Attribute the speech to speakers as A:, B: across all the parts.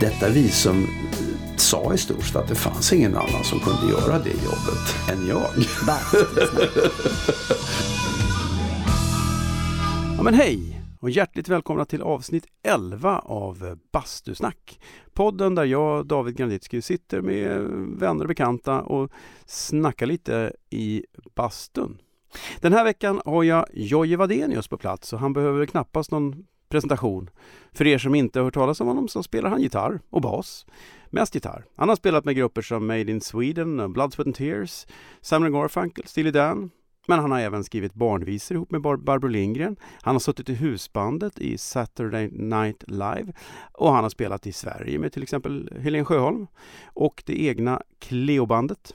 A: detta visum sa i stort sett att det fanns ingen annan som kunde göra det jobbet än jag. ja men hej och hjärtligt välkomna till avsnitt 11 av Bastusnack. Podden där jag, David Granditsky, sitter med vänner och bekanta och snackar lite i bastun. Den här veckan har jag Jojje Wadenius på plats och han behöver knappast någon presentation. För er som inte har hört talas om honom så spelar han gitarr och bas. Mest gitarr. Han har spelat med grupper som Made in Sweden, Blood, Sweat and Tears, Simon Garfunkel, Steely Dan. Men han har även skrivit barnvisor ihop med Bar Barbro Lindgren. Han har suttit i husbandet i Saturday Night Live och han har spelat i Sverige med till exempel Helen Sjöholm och det egna Cleobandet.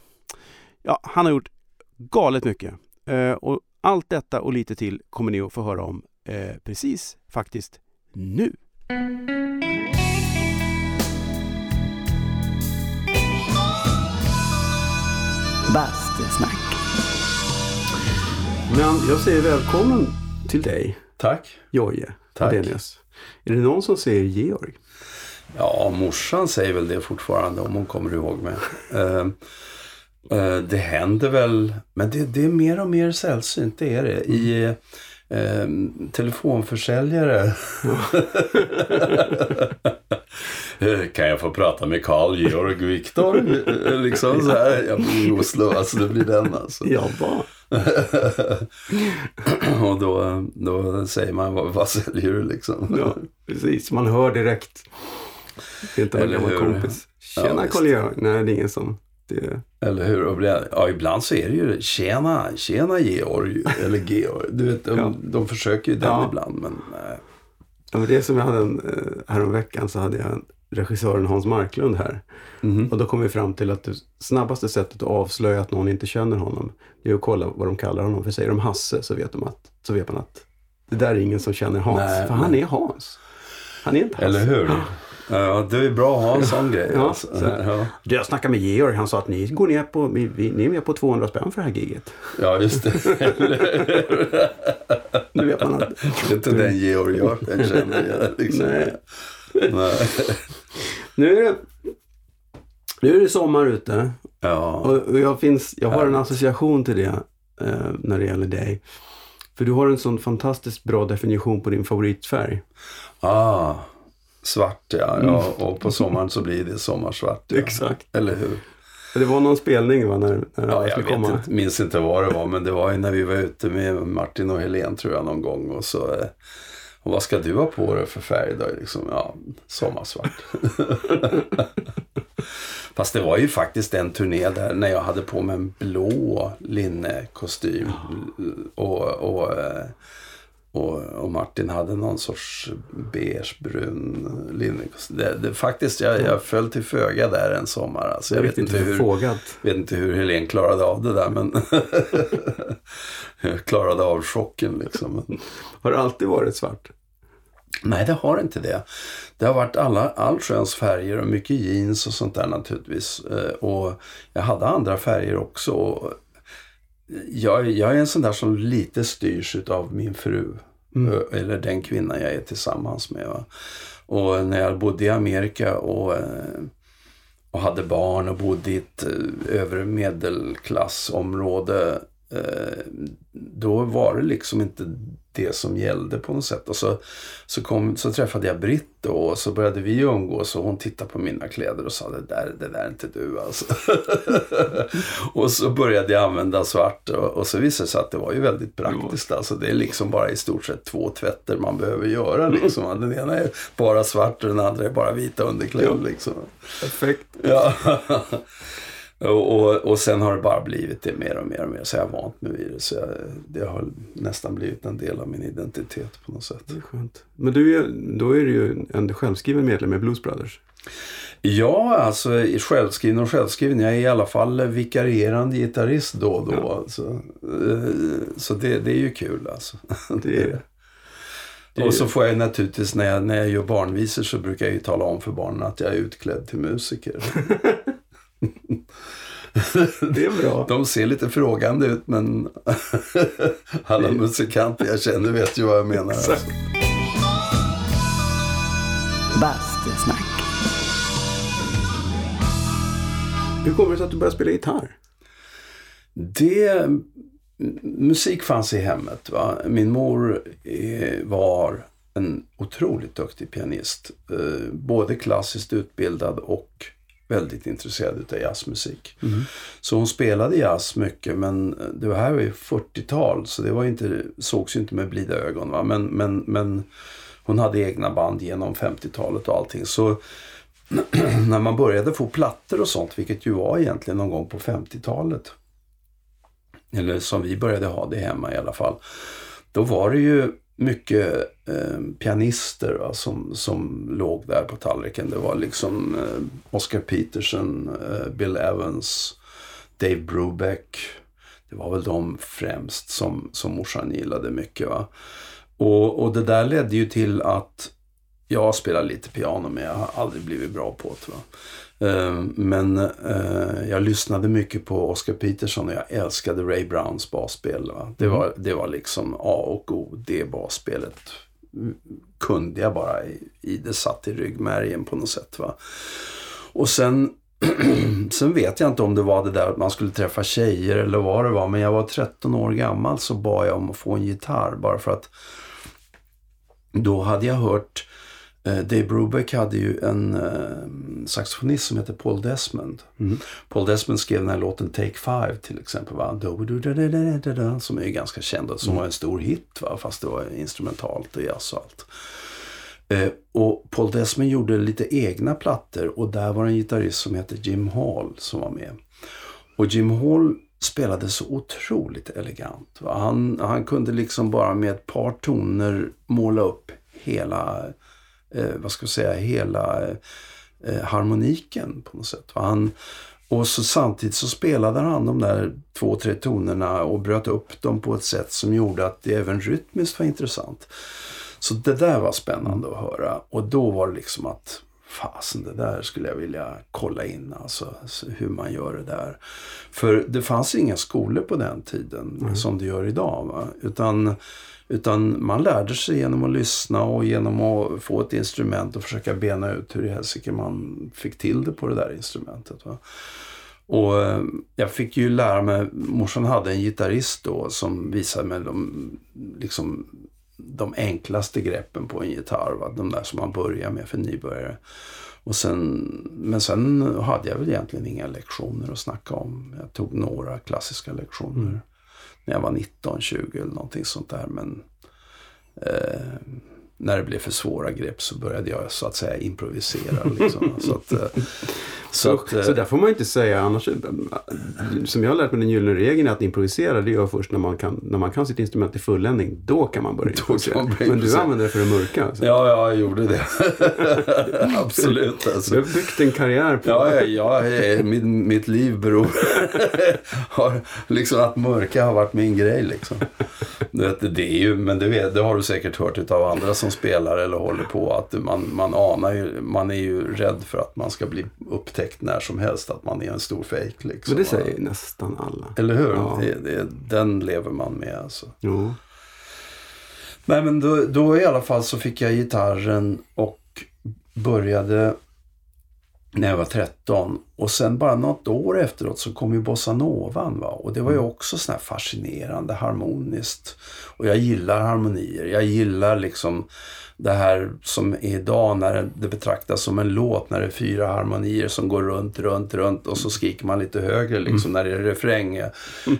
A: Ja, han har gjort galet mycket. Eh, och allt detta och lite till kommer ni att få höra om eh, precis faktiskt nu.
B: Bastusnack.
A: Men jag säger välkommen till dig,
C: Tack.
A: Jojje
C: Tack.
A: Adenius. Är det någon som säger Georg?
C: Ja, morsan säger väl det fortfarande om hon kommer ihåg mig. Eh, eh, det händer väl, men det, det är mer och mer sällsynt, det är det. I eh, telefonförsäljare. Kan jag få prata med Karl Georg Viktor? Liksom så här. Jag blir i Oslo, alltså det blir den alltså.
A: Ja,
C: och då, då säger man, vad, vad säljer du liksom?
A: Ja, precis. Man hör direkt. Det är inte en gammal kompis.
C: Ja,
A: Tjena
C: visst.
A: Karl Georg. Nej, det är ingen som... Det...
C: Eller hur? Och Ja, ibland så är det ju tjena, tjena Georg. Eller Georg. Du vet, de,
A: Ja.
C: de försöker ju den
A: Ja.
C: ibland. Men nej.
A: Ja, men det är som jag hade en... eh, Häromveckan så hade jag en regissören Hans Marklund här.
C: Mhm.
A: Och då kom vi fram till att det snabbaste sättet att avslöja att någon inte känner honom, det är att kolla vad de kallar honom. För säger de Hasse så vet, de att, så vet man att det där är ingen som känner Hans.
C: Nej,
A: för han
C: nej.
A: är Hans. Han är inte Hasse.
C: Eller hur? Ja, det är bra att ha en sån grej.
A: Ja,
C: alltså. ja.
A: Jag snackade med Georg. Han sa att ni går ner på, ni är med på 200 spänn för det här giget.
C: ja, just det.
A: Nu vet man att...
C: Det är inte den Georg jag känner. Liksom.
A: Nej.
C: Nej.
A: Nu är det, nu är det sommar ute.
C: Ja.
A: Och jag, finns, jag har en association till det eh, när det gäller dig. För du har en sån fantastiskt bra definition på din favoritfärg.
C: Ah, svart ja. ja. Och på sommaren så blir det sommarsvart. Ja.
A: Exakt.
C: Eller hur?
A: Det var någon spelning va, när, när
C: Ja, jag vet
A: komma.
C: inte, minns inte vad det var, men det var ju när vi var ute med Martin och Helen tror jag någon gång. Och så, eh, och vad ska du ha på dig för färg då? Liksom, ja, sommarsvart. Fast det var ju faktiskt en turné där när jag hade på mig en blå linnekostym. Och, och, eh, och, och Martin hade någon sorts beigebrun linnekostym. Det, det, faktiskt, jag, jag föll till föga där en sommar. Alltså, jag vet inte hur...
A: Fågat.
C: vet inte hur Helene klarade av det där men jag klarade av chocken liksom.
A: Har det alltid varit svart?
C: nej det har inte det. Det har varit alla allsköns färger och mycket jeans och sånt där naturligtvis. Eh, Och jag hade andra färger också. Jag, jag är en sån där som lite styrs av min fru. Ö- Eller den kvinna jag är tillsammans med. Va? Och när jag bodde i Amerika och eh, och hade barn och bodde i ett eh, övre medelklassområde. Eh, då var det liksom inte det som gällde på något sätt. Och så, så, kom, så träffade jag Britt då, och så började vi umgås och hon tittade på mina kläder och sa det där, det där är inte du alltså. och så började jag använda svart och, och så visade det sig att det var ju väldigt praktiskt. Alltså, det är liksom bara i stort sett två tvätter man behöver göra. Liksom. Den ena är bara svart och den andra är bara vita underkläder. Liksom.
A: Perfekt.
C: Ja. Och, och, och sen har det bara blivit det mer och mer och mer. Så jag har vant mig vid det. Så jag, det har nästan blivit en del av min identitet på något sätt.
A: Det är skönt. Men du är, då är du ju en självskriven medlem i Blues Brothers.
C: Ja, alltså självskriven och självskriven. Jag är i alla fall vikarierande gitarrist då och då. Så, eh, så det, det är ju kul alltså.
A: Det är, det är
C: Och så får jag naturligtvis när jag, när jag gör barnvisor så brukar jag ju tala om för barnen att jag är utklädd till musiker.
A: det är bra.
C: De ser lite frågande ut men alla musikanter jag känner vet ju vad jag menar.
A: Exakt.
B: Bastusnack.
A: Hur kommer det sig att du började spela gitarr?
C: Det, musik fanns i hemmet. Va? Min mor eh, var en otroligt duktig pianist. Eh, både klassiskt utbildad och väldigt intresserad av jazzmusik.
A: Mm.
C: Så hon spelade jazz mycket men det här var ju 40-tal så det var inte, sågs ju inte med blida ögon. Va? Men, men, men hon hade egna band genom 50-talet och allting. Så när man började få plattor och sånt, vilket ju var egentligen någon gång på 50-talet. Eller som vi började ha det hemma i alla fall. Då var det ju mycket eh, pianister va, som, som låg där på tallriken. Det var liksom eh, Oscar Peterson, eh, Bill Evans, Dave Brubeck. Det var väl de främst som, som morsan gillade mycket. Va? Och, och det där ledde ju till att jag spelar lite piano men jag har aldrig blivit bra på det. Va? Eh, Men eh, jag lyssnade mycket på Oscar Peterson och jag älskade Ray Browns basspel. Va? Det, var, det var liksom A och O, det basspelet mm, kunde jag bara i, i det satt i ryggmärgen på något sätt. Va? Och sen, sen vet jag inte om det var det där att man skulle träffa tjejer eller vad det var. Men jag var 13 år gammal så bad jag om att få en gitarr bara för att då hade jag hört Dave Brubeck hade ju en eh, saxofonist som heter Paul Desmond.
A: Mm.
C: Paul Desmond skrev den här låten Take Five till exempel. Va? Som är ganska känd och som var en stor hit. Va? Fast det var instrumentalt och jazz och allt. Eh, och Paul Desmond gjorde lite egna plattor och där var en gitarrist som heter Jim Hall som var med. Och Jim Hall spelade så otroligt elegant. Va? Han, han kunde liksom bara med ett par toner måla upp hela eh, vad ska jag säga, hela eh, harmoniken på något sätt. Och, han, och så samtidigt så spelade han de där två, tre tonerna och bröt upp dem på ett sätt som gjorde att det även rytmiskt var intressant. Så det där var spännande att höra. Och då var det liksom att fasen det där skulle jag vilja kolla in alltså hur man gör det där. För det fanns inga skolor på den tiden
A: Mm.
C: som det gör idag. Va? Utan, utan man lärde sig genom att lyssna och genom att få ett instrument och försöka bena ut hur i helsike man fick till det på det där instrumentet. Va? Och eh, jag fick ju lära mig, morsan hade en gitarrist då som visade mig de, liksom, de enklaste greppen på en gitarr. Va? De där som man börjar med för nybörjare. Och sen, men sen hade jag väl egentligen inga lektioner att snacka om. Jag tog några klassiska lektioner mm när jag var 19, 20 eller någonting sånt där. Men eh, när det blev för svåra grepp så började jag så att säga improvisera. Liksom. så att, eh,
A: så,
C: att, eh,
A: så där får man inte säga annars. Som jag har lärt mig den gyllene regeln är att improvisera det gör först när man kan, när man kan sitt instrument i fulländning. Då kan man börja improvisera.
C: man
A: Men du använder det för att mörka. Alltså.
C: Ja, ja, jag gjorde det. Absolut.
A: Så
C: Alltså.
A: du har byggt en karriär på
C: Ja, ja, ja eh, mitt, mitt liv beror... har, liksom att mörka har varit min grej liksom. Vet, det är ju, men det, vet, det har du säkert hört av andra som spelar eller håller på. Att man, man anar ju, man är ju rädd för att man ska bli upptäckt när som helst. Att man är en stor fejk liksom.
A: Men det säger nästan alla.
C: Eller hur?
A: Ja.
C: Det, det, den lever man med alltså.
A: Jo.
C: Nej men då, då i alla fall så fick jag gitarren och började när jag var 13. Och sen bara något år efteråt så kom ju bossanovan. Va? Och det var ju också sån här fascinerande harmoniskt. Och jag gillar harmonier. Jag gillar liksom det här som är idag när det betraktas som en låt. När det är fyra harmonier som går runt, runt, runt. Och så skriker man lite högre liksom när det är refräng.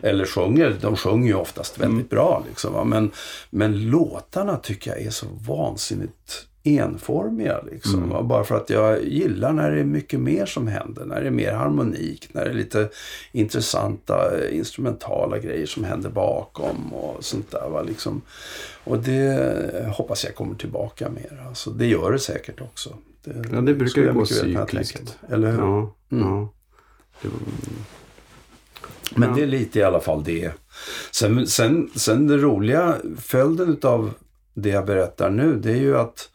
C: Eller sjunger. De sjunger ju oftast väldigt bra liksom. Va? Men, men låtarna tycker jag är så vansinnigt enformiga. Liksom, va? Bara för att jag gillar när det är mycket mer som händer. När det är mer harmonik. När det är lite intressanta eh, instrumentala grejer som händer bakom och sånt där. Va? Liksom. Och det hoppas jag kommer tillbaka mer. Alltså, det gör det säkert också. Det,
A: Ja, det brukar ju gå cykliskt.
C: Eller hur?
A: Ja.
C: Mm.
A: ja. Det var,
C: Men
A: Ja.
C: det är lite i alla fall det. Sen, sen, sen det roliga, följden av det jag berättar nu, det är ju att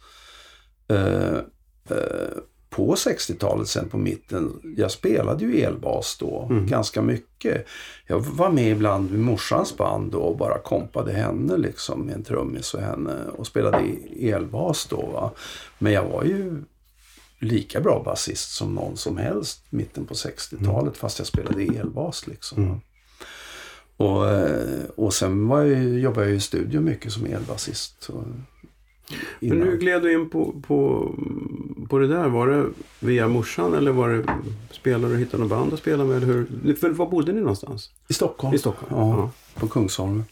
C: eh, eh, på 60-talet, sen på mitten, jag spelade ju elbas då
A: Mm.
C: ganska mycket. Jag var med ibland med morsans band då och bara kompade henne liksom med en trummis och henne och spelade i elbas då. Va? Men jag var ju lika bra basist som någon som helst mitten på 60-talet fast jag spelade elbas liksom.
A: Mm.
C: Och, eh, och sen var jag, jobbade jag i studio mycket som elbasist. Och,
A: Men
C: innan.
A: hur gled du in på, på, på det där? Var det via morsan eller var det spelade du hittade något band att spela med? Eller hur? För var bodde ni någonstans?
C: I Stockholm.
A: I Stockholm?
C: Ja, på Kungsholmen.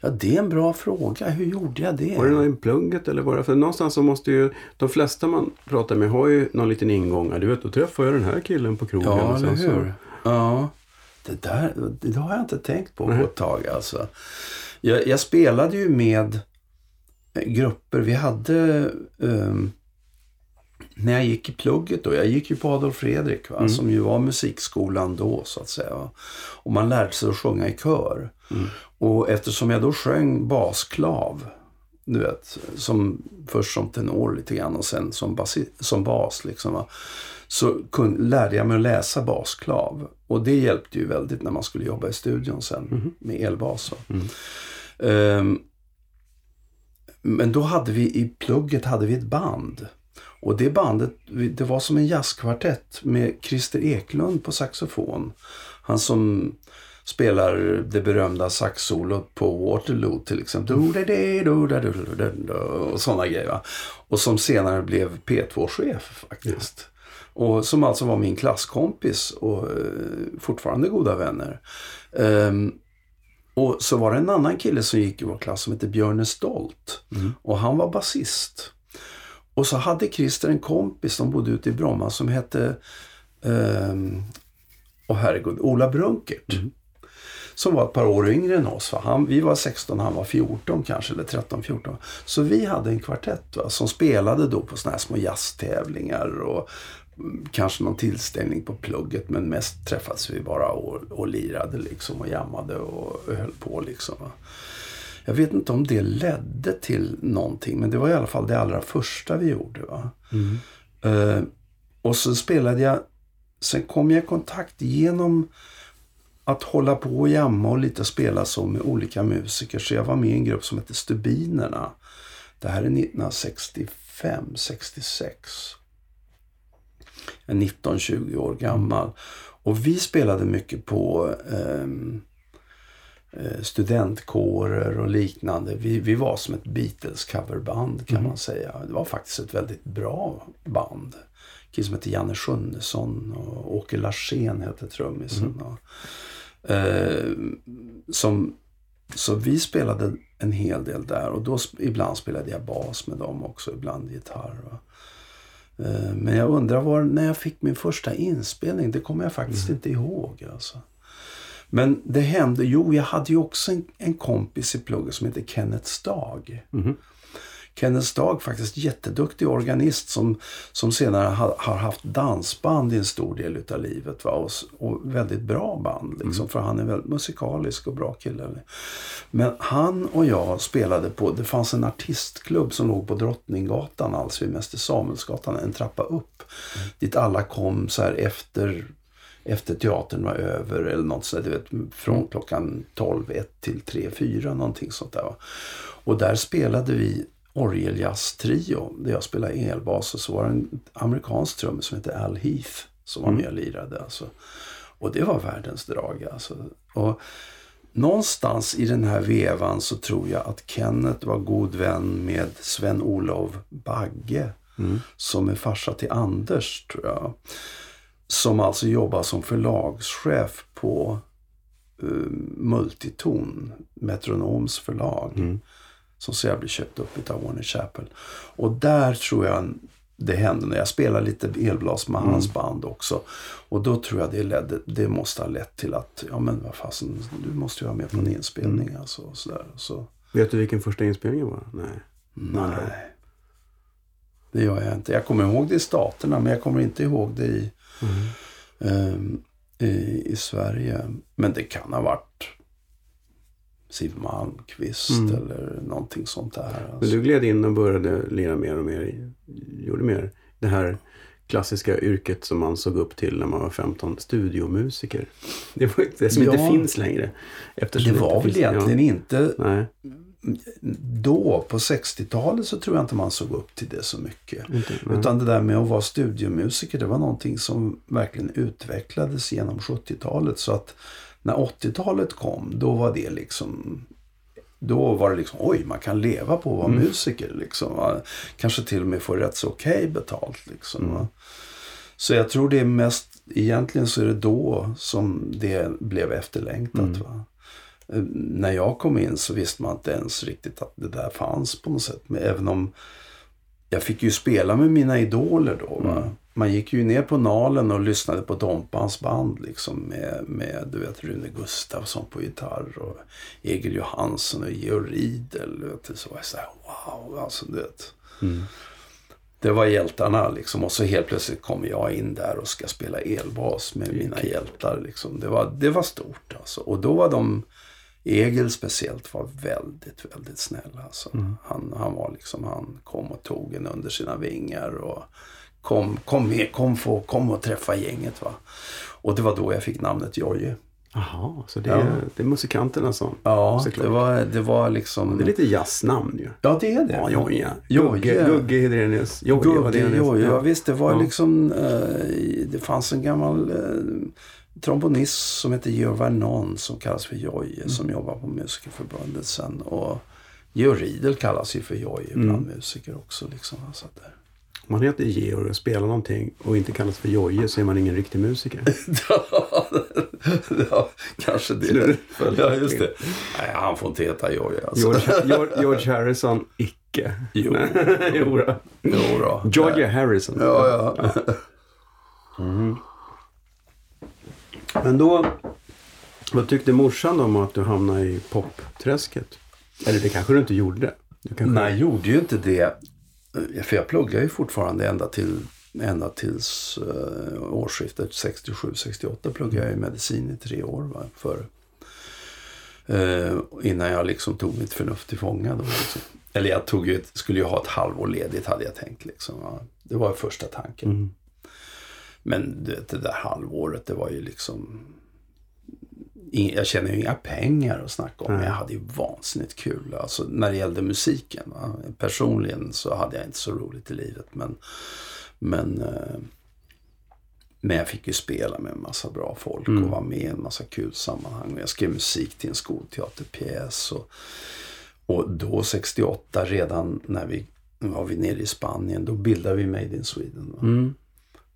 C: Ja, det är en bra fråga. Hur gjorde jag det?
A: Var det någon i plugget eller var det? För någonstans så måste ju de flesta man pratar med har ju någon liten ingång. Du vet, då träffade jag den här killen på krogen.
C: Ja, eller
A: så-
C: hur? Ja. Det där det har jag inte tänkt på på
A: Nej.
C: ett tag alltså. Jag, jag spelade ju med grupper. Vi hade... ehm, när jag gick i plugget då. Jag gick ju på Adolf Fredrik va,
A: Mm.
C: som ju var musikskolan då så att säga. va. Och man lärde sig att sjunga i kör.
A: Mm.
C: Och eftersom jag då sjöng basklav. Du vet, som, först som tenor lite grann och sen som, basi, som bas. Liksom, va? Så kun, lärde jag mig att läsa basklav. Och det hjälpte ju väldigt när man skulle jobba i studion sen med elbas.
A: Mm.
C: Ehm, men då hade vi i plugget hade vi ett band. Och det bandet, det var som en jazzkvartett med Christer Eklund på saxofon. Han som spelar det berömda saxsolot på Waterloo till exempel. Och sådana grejer. va. Och som senare blev P2-chef faktiskt. Och som alltså var min klasskompis och eh, fortfarande goda vänner. Ehm, och så var det en annan kille som gick i vår klass som hette Björne Stolt. Och han var basist. Och så hade Christer en kompis som bodde ute i Bromma som hette ehm, Åh herregud, Ola Brunkert. Som var ett par år yngre än oss. Va? Han, vi var 16, han var 14 kanske, eller 13-14. Så vi hade en kvartett va? som spelade då på såna här små jazztävlingar och mm, kanske någon tillställning på plugget. Men mest träffades vi bara och, och lirade liksom och jammade och, höll på liksom. Jag vet inte om det ledde till någonting, men det var i alla fall det allra första vi gjorde. Va? Eh, och så spelade jag, sen kom jag i kontakt genom att hålla på och jamma och lite spela så med olika musiker. Så jag var med i en grupp som hette Stubinerna. Det här är 1965, 66. Jag är 19-20 år gammal. Och vi spelade mycket på ehm, eh, studentkårer och liknande. Vi, vi var som ett Beatles-coverband kan man säga. Det var faktiskt ett väldigt bra band. En kille som hette Janne Sjunnesson och Åke Larsén hette trummisen. Och, eh, som, så vi spelade en hel del där och då ibland spelade jag bas med dem också, ibland gitarr. Va? Eh, men jag undrar var, när jag fick min första inspelning, det kommer jag faktiskt inte ihåg. Alltså. Men det hände, jo jag hade ju också en, en kompis i plugget som heter Kenneth Stag.
A: Mhm.
C: Kenneth Stag faktiskt jätteduktig organist som, som senare har, har haft dansband i en stor del utav livet. Va? Och, och väldigt bra band liksom, för han är väldigt musikalisk och bra kille. Men han och jag spelade på, det fanns en artistklubb som låg på Drottninggatan, alltså vid Mäster Samuelsgatan, en trappa upp. Dit alla kom så här efter efter teatern var över eller något sånt, du vet, från klockan 12, 1 till 3, 4 någonting sånt där. Och där spelade vi orgeljazztrio där jag spelade elbas och så var det en amerikansk trummis som hette Al Heath som var med och lirade. Alltså. Och det var världens drag alltså. Och någonstans i den här vevan så tror jag att Kenneth var god vän med Sven-Olov Bagge som är farsa till Anders tror jag. Som alltså jobbar som förlagschef på uh, Multiton, Metronoms förlag. Som senare blev köpt upp av Warner Chappell. Och där tror jag det hände när jag spelade lite elblas med hans band också. Och då tror jag det ledde, det måste ha lett till att, ja men vad fasen, du måste ju vara med på en inspelning alltså. Och sådär. Så,
A: Vet du vilken första inspelningen var? Nej.
C: nej. Det gör jag inte. Jag kommer ihåg det i Staterna men jag kommer inte ihåg det i, ehm, i, i Sverige. Men det kan ha varit Siw Malmkvist eller någonting sånt där.
A: Men
C: Alltså.
A: du gled in och började lira mer och mer. Gjorde mer det här klassiska yrket som man såg upp till när man var 15. Studiomusiker. Det var det som inte
C: Ja.
A: finns längre. Eftersom
C: Det var
A: inte
C: väl
A: finns-
C: egentligen
A: ja.
C: inte
A: Nej.
C: då, på 60-talet, så tror jag inte man såg upp till det så mycket.
A: Inte.
C: Utan det där med att vara studiomusiker, det var någonting som verkligen utvecklades genom 70-talet. Så att när 80-talet kom, då var det liksom då var det liksom, oj, man kan leva på att vara musiker. Liksom, va? Kanske till och med få rätt så okej betalt. Liksom, va? Så jag tror det är mest, egentligen så är det då som det blev efterlängtat. Va? Eh, När jag kom in så visste man inte ens riktigt att det där fanns på något sätt. Men även om jag fick ju spela med mina idoler då. Va? Man gick ju ner på Nalen och lyssnade på Dompans band liksom med, med du vet, Rune Gustafsson på gitarr och Egil Johansson och Georg Riedel. Vet, så var jag så här, wow, alltså du vet. Det var hjältarna liksom och så helt plötsligt kommer jag in där och ska spela elbas med mina hjältar. Liksom. Det, var, det var stort alltså. Och då var de, Egil speciellt var väldigt, väldigt snäll. Alltså. Han, han var liksom, han kom och tog en under sina vingar och kom, kom med, kom, få, kom och träffa gänget. Va? Och det var då jag fick namnet Jojje.
A: Jaha, så det,
C: Ja.
A: är, det är musikanterna som...
C: Ja,
A: såklart.
C: det var, det var liksom...
A: Det är lite jazznamn ju.
C: Ja, det är det.
A: Ja. Jojje. Gugge, Gugge Hedrenius. Jojje
C: Gugge,
A: Hedrenius.
C: Ja.
A: Ja.
C: visst. Det var
A: Ja.
C: liksom... Eh, det fanns en gammal eh, trombonist som heter Georg Vernon som kallas för Jojje
A: Mm.
C: som jobbar på Musikerförbundet sen. Och Georg Riedel kallas ju för Jojje
A: Mm.
C: bland musiker också. Liksom. Han satt där.
A: Om man heter Georg och spelar någonting och inte kallas för Jojje så är man ingen riktig musiker.
C: ja, kanske det. Ja, just det. Nej, han får inte heta Jojje alltså.
A: George, George, George Harrison, icke.
C: Jo.
A: jo då.
C: Jo då.
A: Georgia Harrison.
C: Ja, ja.
A: Men då, vad tyckte morsan om att du hamnade i popträsket? Eller det kanske du inte gjorde? Du kanske...
C: Nej, jag gjorde ju inte det. Eh, För jag pluggar ju fortfarande ända, till, ända tills uh, årsskiftet 67-68 pluggade jag ju medicin i tre år. Va, för, eh, innan jag liksom tog mitt förnuft till fånga. Då, liksom. Eller jag tog ju ett, skulle ju ha ett halvår ledigt hade jag tänkt. Liksom, va. Det var första tanken.
A: Mm.
C: Men du vet, det där halvåret, det var ju liksom... Jag känner ju inga pengar att snacka om, men jag hade ju vansinnigt kul. Alltså när det gällde musiken. Va? Personligen så hade jag inte så roligt i livet. Men, men, eh, men jag fick ju spela med en massa bra folk och vara med i en massa kul sammanhang. Och jag skrev musik till en skolteaterpjäs. Och, och då 68, redan när vi var vi nere i Spanien, då bildade vi Made in Sweden.
A: Mm.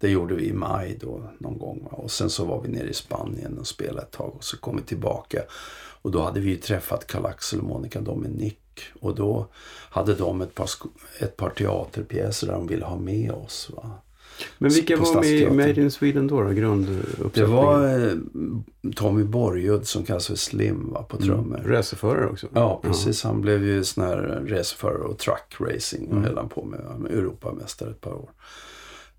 C: Det gjorde vi i maj då någon gång. Och sen så var vi nere i Spanien och spelade ett tag och så kom vi tillbaka. Och då hade vi ju träffat Karl-Axel och Monica Dominic. Och då hade de ett par, ett par teaterpjäser där de ville ha med oss. Va?
A: Men vilka var med i. Made in Sweden då? då?
C: Det var eh, Tommy Borgud som kallas för Slim va, på trummor.
A: Mm. Racerförare också?
C: Ja, precis. Han blev ju sån här racerförare och truck racing och höll han på med, med Europamästare ett par år.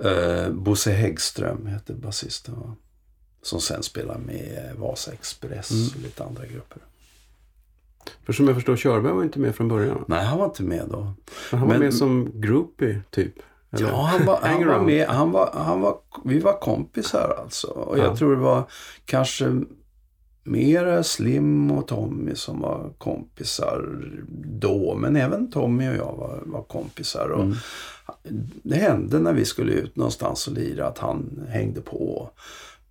C: Uh, Bosse Häggström heter basisten. Va? Som sen spelar med Vasa Express och lite andra grupper.
A: För som jag förstår, Körberg var inte med från början.
C: Nej, han var inte med då.
A: Men han var
C: Men-
A: med som groupie, typ. Eller?
C: Ja, han var, han var med. Han var, han var, vi var kompisar alltså. Och jag
A: Ja.
C: tror det var kanske mera Slim och Tommy som var kompisar då. Men även Tommy och jag var, var kompisar. Och
A: Mm.
C: Det hände när vi skulle ut någonstans och lira att han hängde på.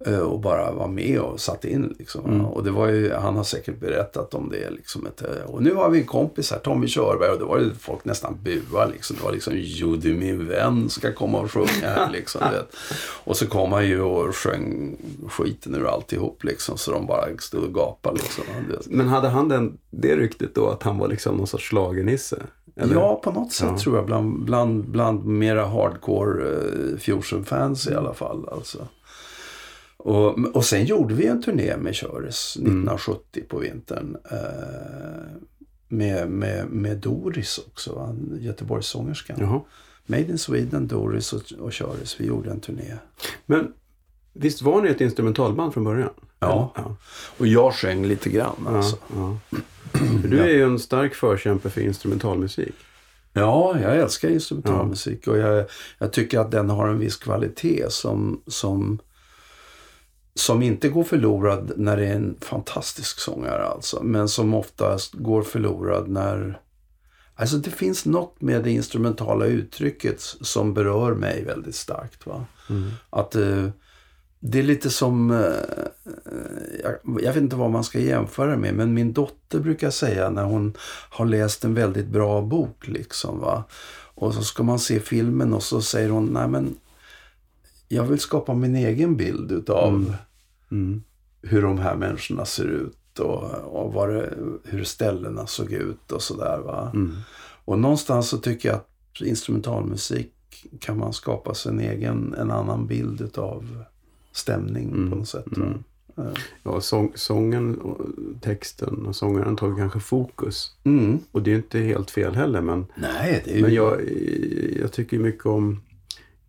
C: eh, Och bara var med och satt in. Liksom.
A: Mm.
C: Och det var ju, han har säkert berättat om det. Liksom eh, och nu har vi en kompis här, Tommy Körberg. Och då var det folk nästan bua. Liksom. Det var liksom, jo du min vän ska komma och sjunga här. Liksom. Och så kom han ju och sjöng skiten ur alltihop. Liksom, så de bara stod och gapade. Liksom.
A: Men hade han den, det ryktet då att han var liksom någon sorts schlagernisse? Eller?
C: Ja, på något sätt
A: Ja.
C: tror jag. Bland, bland, bland mera hardcore uh, fusion-fans i alla fall. Alltså. Och, och sen gjorde vi en turné med Köres 1970 på vintern. eh, med, med, med Doris också, va? Göteborgssångerskan.
A: Jaha.
C: Made in Sweden, Doris och, och Köres. Vi gjorde en turné.
A: Men visst var ni ett instrumentalband från början?
C: Ja.
A: ja.
C: Och jag sjöng lite grann alltså.
A: ja. För du är ju en stark förkämpe för instrumentalmusik.
C: Ja, jag älskar instrumentalmusik och jag, jag tycker att den har en viss kvalitet som, som som inte går förlorad när det är en fantastisk sångare alltså. Men som oftast går förlorad när... Alltså det finns något med det instrumentala uttrycket som berör mig väldigt starkt. Va? Att eh, det är lite som... Eh, jag, jag vet inte vad man ska jämföra med. Men min dotter brukar säga när hon har läst en väldigt bra bok. liksom va. Och så ska man se filmen och så säger hon, nej men jag vill skapa min egen bild utav
A: Mm.
C: hur de här människorna ser ut och, och vad det, hur ställena såg ut och sådär. va.
A: Mm.
C: Och någonstans så tycker jag att instrumentalmusik kan man skapa sig en egen, en annan bild utav stämning
A: Mm.
C: på något sätt.
A: Mm. Ja, sång, sången, och texten och sångaren tar kanske fokus.
C: Mm.
A: Och det är inte helt fel heller. Men,
C: Nej, ju...
A: men jag, jag tycker mycket om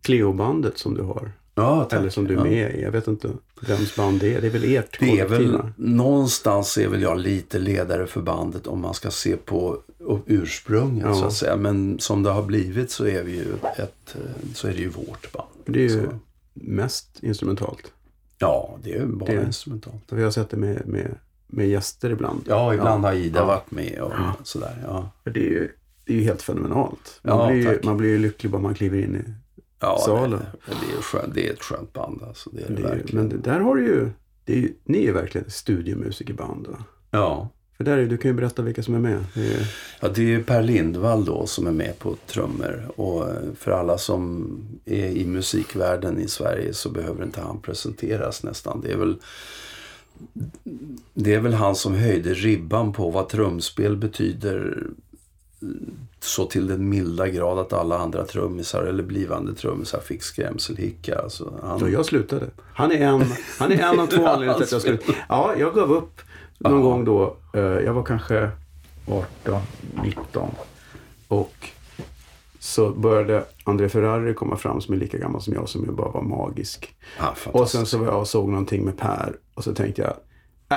A: Cleo-bandet som du har.
C: ja, tack.
A: Eller som du är
C: Ja.
A: med i. Jag vet inte vems band det är. Det är väl ert
C: Det är väl, någonstans är väl jag lite ledare för bandet om man ska se på ursprunget
A: Ja.
C: så att säga. Men som det har blivit så är vi ju ett, eh, så är det ju vårt band.
A: Det är ju
C: Så,
A: mest instrumentalt.
C: ja, det är bara
A: Det-
C: instrumentalt.
A: Vi har sett det med, med, med gäster ibland.
C: Ja, ibland
A: Ja.
C: har Ida
A: Ja.
C: varit med och sådär. Ja,
A: Det är ju, det är ju helt fenomenalt. Man,
C: Ja,
A: blir ju, man blir ju lycklig bara man kliver in i
C: ja
A: Salen.
C: Det, det, är skönt, det är ett skönt band alltså. Det är det,
A: det.
C: Verkligen.
A: men det, där har du ju, det är, ju- ni är verkligen ett studiomusikerband. Va?
C: Ja.
A: För där är, du kan ju berätta vilka som är med. Det är,
C: Ja, det är Per Lindvall då som är med på trummor. Och eh, för alla som är i musikvärlden i Sverige så behöver inte han presenteras nästan. Det är väl, det är väl han som höjde ribban på vad trumspel betyder så till den milda grad att alla andra trummisar eller blivande trummisar fick skrämselhicka. Alltså, han,
A: så jag slutade. Han är en, han är en av två anledningar till att jag slutade. Ja, jag gav upp någon
C: Ja.
A: gång då. eh, Jag var kanske 18, 19. Och så började André Ferrari komma fram som är lika gammal som jag, som ju bara var magisk.
C: Ja,
A: Och sen så var jag och såg någonting med Per. Och så tänkte jag,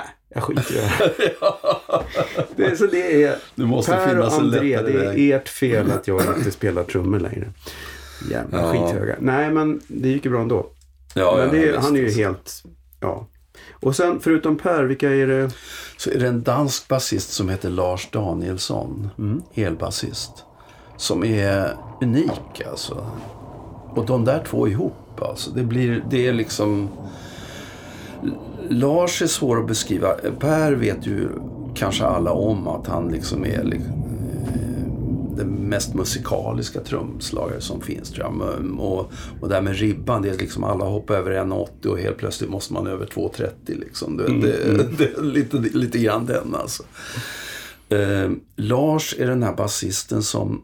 A: äh, jag skiter i det här. det, är- så det är Per och André, det är
C: väg.
A: ert fel att jag inte spelar trummor längre. Jävla
C: Ja.
A: skithöga. Nej, men det gick ju bra ändå.
C: Ja,
A: men det,
C: ja,
A: han är ju helt, ja. Och sen förutom Per, vilka är det?
C: Så är det en dansk basist som heter Lars Danielsson.
A: Mm.
C: Elbasist. Som är unik alltså. Och de där två ihop alltså. Det blir, det är liksom... Lars är svår att beskriva. Per vet ju kanske alla om att han liksom är den mest musikaliska trumslagare som finns tror jag. Men- Och, och där med ribban, det är liksom alla hoppar över 1,80 och helt plötsligt måste man över 2,30 liksom. Det, det, det är lite, lite grann den alltså. Eh, Lars är den här basisten som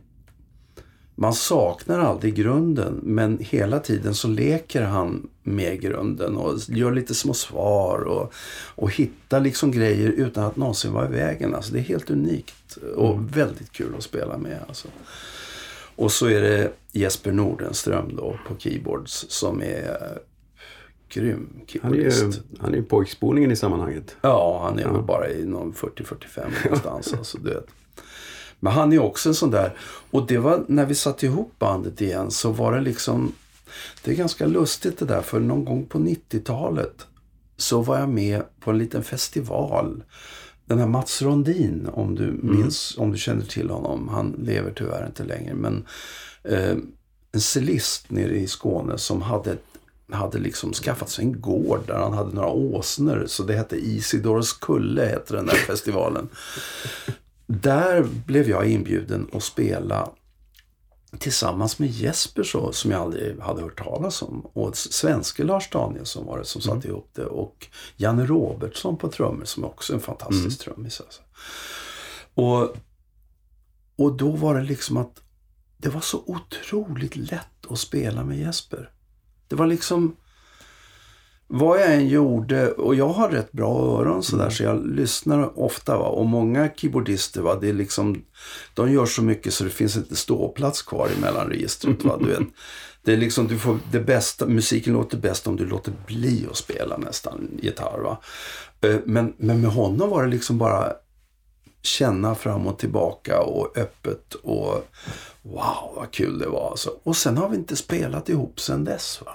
C: man saknar aldrig grunden men hela tiden så leker han med grunden och gör lite små svar och, och hittar liksom grejer utan att någonsin vara i vägen. Alltså det är helt unikt och väldigt kul att spela med. Alltså. Och så är det Jesper Nordenström då på keyboards som är grym
A: Han är ju,
C: keyboardist.
A: han är ju pojkspolningen i sammanhanget.
C: Ja, han är
A: Ja.
C: väl bara i någon 40-45 någonstans. alltså, du vet. Men han är också en sån där. Och det var när vi satte ihop bandet igen så var det liksom. Det är ganska lustigt det där. För någon gång på 90-talet så var jag med på en liten festival. Den här Mats Rondin, om du minns, om du känner till honom. Han lever tyvärr inte längre. Men eh, en cellist nere i Skåne som hade hade liksom skaffat sig en gård där han hade några åsnor. Så det hette Isidors kulle, hette den där festivalen. Där blev jag inbjuden att spela tillsammans med Jesper så, som jag aldrig hade hört talas om. Och svenske Lars Danielsson var det som satte ihop det. Och Janne Robertsson på trummor som också är en fantastisk trummis. Alltså. Och, och då var det liksom att det var så otroligt lätt att spela med Jesper. Det var liksom vad jag än gjorde, och jag har rätt bra öron sådär så jag lyssnar ofta. Va? Och många keyboardister, va? Det är liksom, de gör så mycket så det finns inte ståplats kvar i mellanregistret. Va? Du vet. Det är liksom, du får det bästa, musiken låter bäst om du låter bli att spela nästan gitarr. Va? Eh, Men, men med honom var det liksom bara känna fram och tillbaka och öppet och wow vad kul det var. Alltså. Och sen har vi inte spelat ihop sen dess. Va?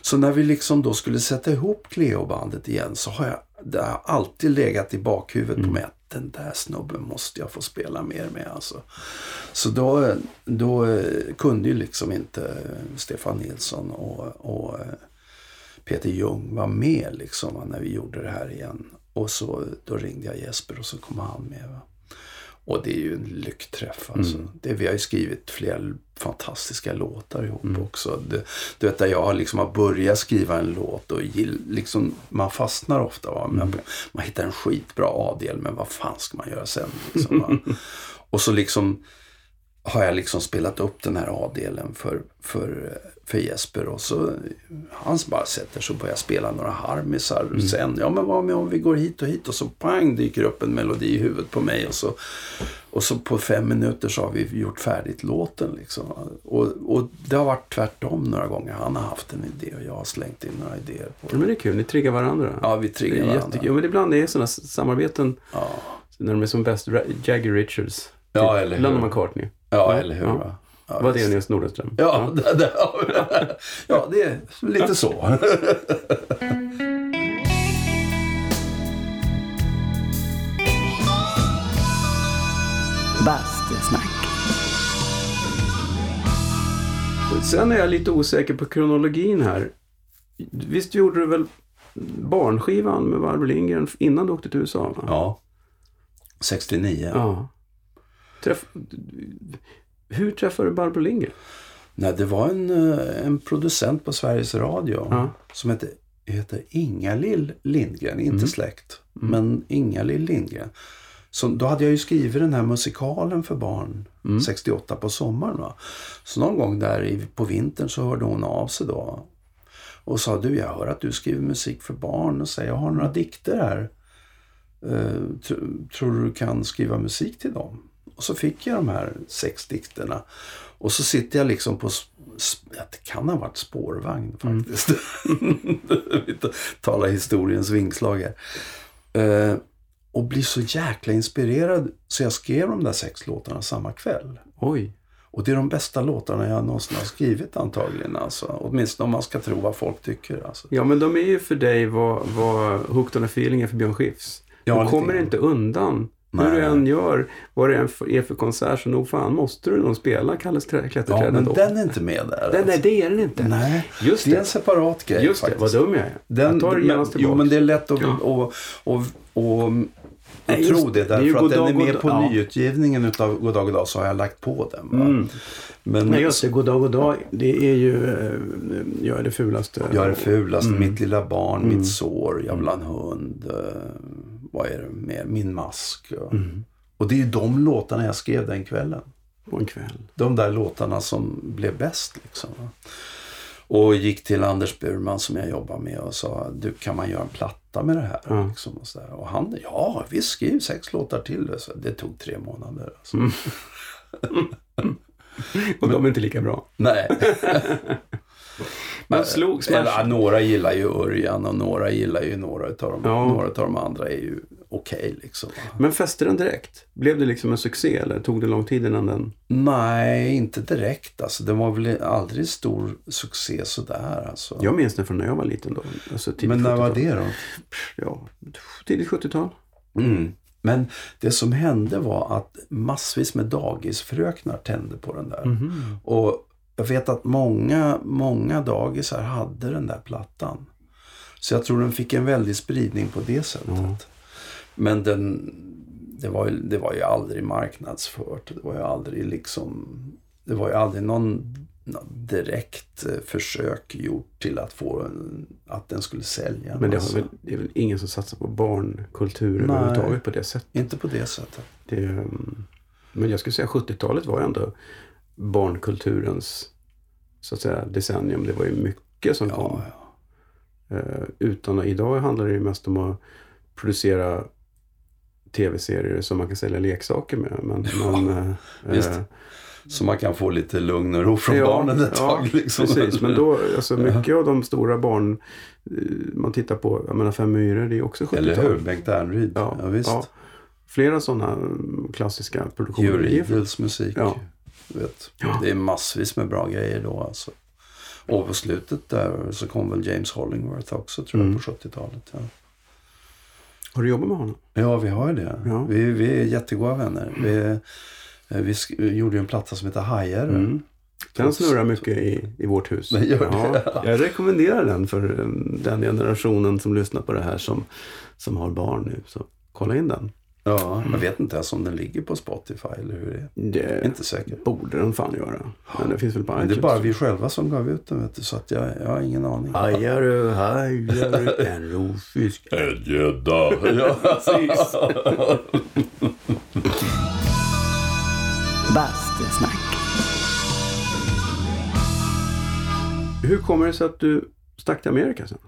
C: Så när vi liksom då skulle sätta ihop Cleo-bandet igen så har jag, det har alltid legat i bakhuvudet på mig att den där snubben måste jag få spela mer med. Alltså. Så då, då eh, kunde ju liksom inte Stefan Nilsson och, och eh, Peter Ljung vara med liksom när vi gjorde det här igen. Och så då ringde jag Jesper och så kom han med. Va? Och det är ju en lyckträff alltså.
A: Mm.
C: Det, vi har ju skrivit flera fantastiska låtar ihop
A: Mm.
C: också. Det, du vet, där jag har liksom har börjat skriva en låt och gill, liksom, man fastnar ofta. Va?
A: Mm.
C: Man, man hittar en skitbra A-del men vad fan ska man göra sen? Liksom, och så liksom har jag liksom spelat upp den här A-delen för, för, för Jesper och så han bara sätter sig och börjar spela några harmisar
A: Mm.
C: sen. Ja men vad med om vi går hit och hit och så pang dyker upp en melodi i huvudet på mig och så, och så på fem minuter så har vi gjort färdigt låten liksom. Och, och det har varit tvärtom några gånger. Han har haft en idé och jag har slängt in några idéer på
A: Ja,
C: det.
A: men det är kul, ni triggar varandra.
C: Ja, vi triggar varandra.
A: jättekul. Ja, men ibland är det sådana samarbeten
C: Ja.
A: när de är som bäst. Jagger Richards.
C: Ja, eller hur.
A: Lennon McCartney.
C: Ja, eller hur.
A: Ja.
C: va? Ja,
A: Vad det är. Nils Nordenström.
C: Ja, det, det, ja, det är lite så.
B: Bastusnack.
A: Sen är jag lite osäker på kronologin här. Visst gjorde du väl barnskivan med Barbro Lindgren innan du åkte till USA? Va?
C: Ja. 69.
A: Ja. Träff... Hur träffade du Barbro Lindgren?
C: Nej, det var en, eh, en producent på Sveriges Radio
A: Ja.
C: som hette, heter Inga-Lill Lindgren. Inte
A: Mm.
C: släkt, men Inga-Lill Lindgren. Så då hade jag ju skrivit den här musikalen för barn
A: Mm.
C: 68 på sommaren. Va? Så någon gång där i, på vintern så hörde hon av sig då. Och sa du, jag hör att du skriver musik för barn. Och säger, jag har några dikter här. Eh, tr- tror du kan skriva musik till dem? Och så fick jag de här sex dikterna. Och så sitter jag liksom på, det kan ha varit spårvagn faktiskt. Vi talar historiens vingslag här. Eh, och blir så jäkla inspirerad så jag skrev de där sex låtarna samma kväll.
A: Oj.
C: Och det är de bästa låtarna jag någonsin har skrivit antagligen. Alltså. Åtminstone om man ska tro vad folk tycker. Alltså.
A: Ja, men de är ju för dig vad, vad Hooked on a feeling är för Björn Skifs.
C: Ja,
A: du kommer inte undan. Hur
C: Nej.
A: du än gör, vad det än är för konsert, så nog fan måste du nog spela Kalles trä-
C: Ja,
A: klätterträd
C: men
A: ändå.
C: den är inte med där.
A: Den, nej,
C: alltså.
A: det är den inte.
C: Nej,
A: Just
C: det är
A: det.
C: en separat grej
A: Just det, vad dum jag är.
C: Den,
A: jag tar det genast
C: men, jo,
A: tillbaka.
C: men det är lätt att
A: Ja.
C: och, och, och, och,
A: Nej,
C: tro
A: just
C: det.
A: det. Det är
C: Därför att den är med på
A: ja.
C: nyutgivningen utav Goddag Goddag så har jag lagt på den.
A: Mm.
C: Men
A: Nej, just det. Goddag, goddag. Det är ju eh, Jag är det fulaste.
C: jag är det fulaste,
A: Mm.
C: mitt lilla barn,
A: Mm.
C: mitt sår, jag vill ha en hund. Vad är det mer? Min mask. Och,
A: Mm.
C: och det är ju de låtarna jag skrev den kvällen.
A: På en kväll.
C: De där låtarna som blev bäst. Liksom. Och gick till Anders Burman som jag jobbar med och sa, du kan man göra en platta med det här?
A: Ja.
C: Liksom, och, så där. och han, ja visst skriv sex låtar till. Så det tog tre månader. Alltså.
A: Mm. Och de är inte lika bra.
C: Nej.
A: Men slog Smash...
C: Eller, några gillar ju Örjan och några gillar ju några utav dem.
A: Ja.
C: Några av de andra är ju okej liksom. va.
A: Men fäste den direkt? Blev det liksom en succé eller tog det lång tid innan den...
C: Nej, inte direkt. Alltså, den var väl aldrig stor succé sådär. Alltså.
A: Jag minns den från när jag var liten då. Alltså
C: Men när var
A: 70-tal.
C: det då?
A: Ja, tidigt 70-tal.
C: Mm. Men det som hände var att massvis med dagisfröknar tände på den där.
A: Mhm.
C: Och jag vet att många, många dagisar hade den där plattan. Så jag tror den fick en väldig spridning på det sättet.
A: Ja.
C: Men den, det, var ju, det var ju aldrig marknadsfört. Det var ju aldrig liksom... Det var ju aldrig någon, direkt eh, försök gjort till att få en, att den skulle sälja.
A: Men det, har väl, det är väl ingen som satsar på barnkultur
C: Nej.
A: överhuvudtaget på det sättet.
C: Inte på det sättet.
A: Det, mm, men jag skulle säga 70-talet var ändå barnkulturens så att säga, decennium. Det var ju mycket som kom.
C: Ja, ja.
A: Eh, utan, idag handlar det ju mest om att producera tv-serier som man kan sälja leksaker med. Men, men, eh, eh,
C: Så man kan få lite lugn och ro från
A: Ja,
C: barnen ett
A: ja,
C: tag. Liksom.
A: Precis, men då, alltså mycket av de stora barn eh, man tittar på, jag menar Fem myror, det är också 70-tal.
C: Eller hur? Bengt Ernryd.
A: Ja,
C: Ja, visst.
A: ja. flera sådana klassiska produktioner.
C: Eurydice musik.
A: Ja.
C: Vet.
A: Ja.
C: Det är massvis med bra grejer då alltså. Och på slutet där så kom väl James Hollingworth också tror jag
A: Mm.
C: på 70-talet. Ja.
A: Har du jobbat med honom?
C: Ja, vi har ju det.
A: Ja.
C: Vi, vi är jättegoda vänner. Vi, eh, vi sk- gjorde en platta som heter Hajare.
A: Mm. Den snurrar mycket i, i vårt hus.
C: Den gör det.
A: Ja, jag rekommenderar den för um, den generationen som lyssnar på det här som, som har barn nu. Så kolla in den.
C: Ja, jag vet inte ens om den ligger på Spotify eller hur det är.
A: Det
C: Jag är inte säker.
A: borde den fan göra. Men det finns väl på
C: Men det är
A: iTunes.
C: bara vi själva som gav ut den vet du, så att jag, jag har ingen aning.
A: Hajare, hajare, en rovfisk.
C: En gädda. Ja,
A: precis.
B: Bastusnack.
A: Hur kommer det sig att du stack till Amerika sen?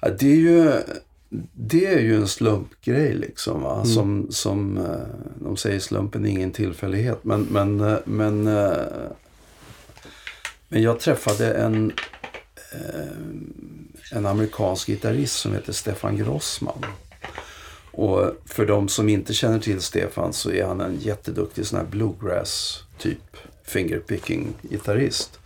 C: Ja, det är ju... Det är ju en slumpgrej liksom. Va? Som, som eh, de säger slumpen är ingen tillfällighet. Men, men, eh, men, eh, men jag träffade en, en amerikansk gitarrist som heter Stefan Grossman. Och för de som inte känner till Stefan så är han en jätteduktig sån här bluegrass typ fingerpicking gitarrist.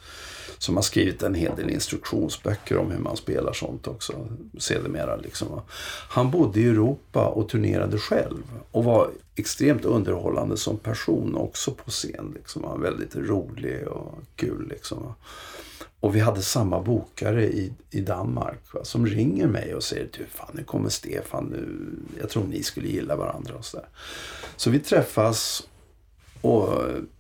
C: Som har skrivit en hel del instruktionsböcker om hur man spelar sånt också. Sedermera liksom. Han bodde i Europa och turnerade själv. Och var extremt underhållande som person också på scen. Liksom. Han var väldigt rolig och kul liksom. Och vi hade samma bokare i, i Danmark va, som ringer mig och säger du fan nu kommer Stefan nu. Jag tror ni skulle gilla varandra och sådär. Så vi träffas och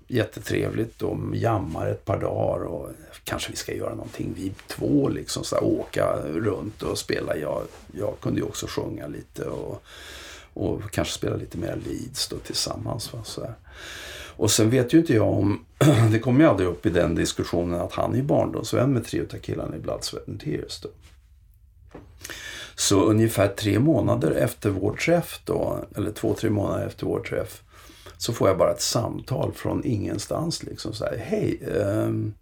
C: jättetrevligt och jammar ett par dagar och kanske vi ska göra någonting vi två liksom så här, åka runt och spela. Jag, jag kunde ju också sjunga lite och, och kanske spela lite mer leads då tillsammans. Va, så här. Och sen vet ju inte jag om, det kommer ju aldrig upp i den diskussionen att han är barndomsvän med tre utav killarna i Blood, Sweat and Tears. Då. Så ungefär tre månader efter vår träff då, eller två, tre månader efter vår träff, så får jag bara ett samtal från ingenstans. Liksom så här, hej, um,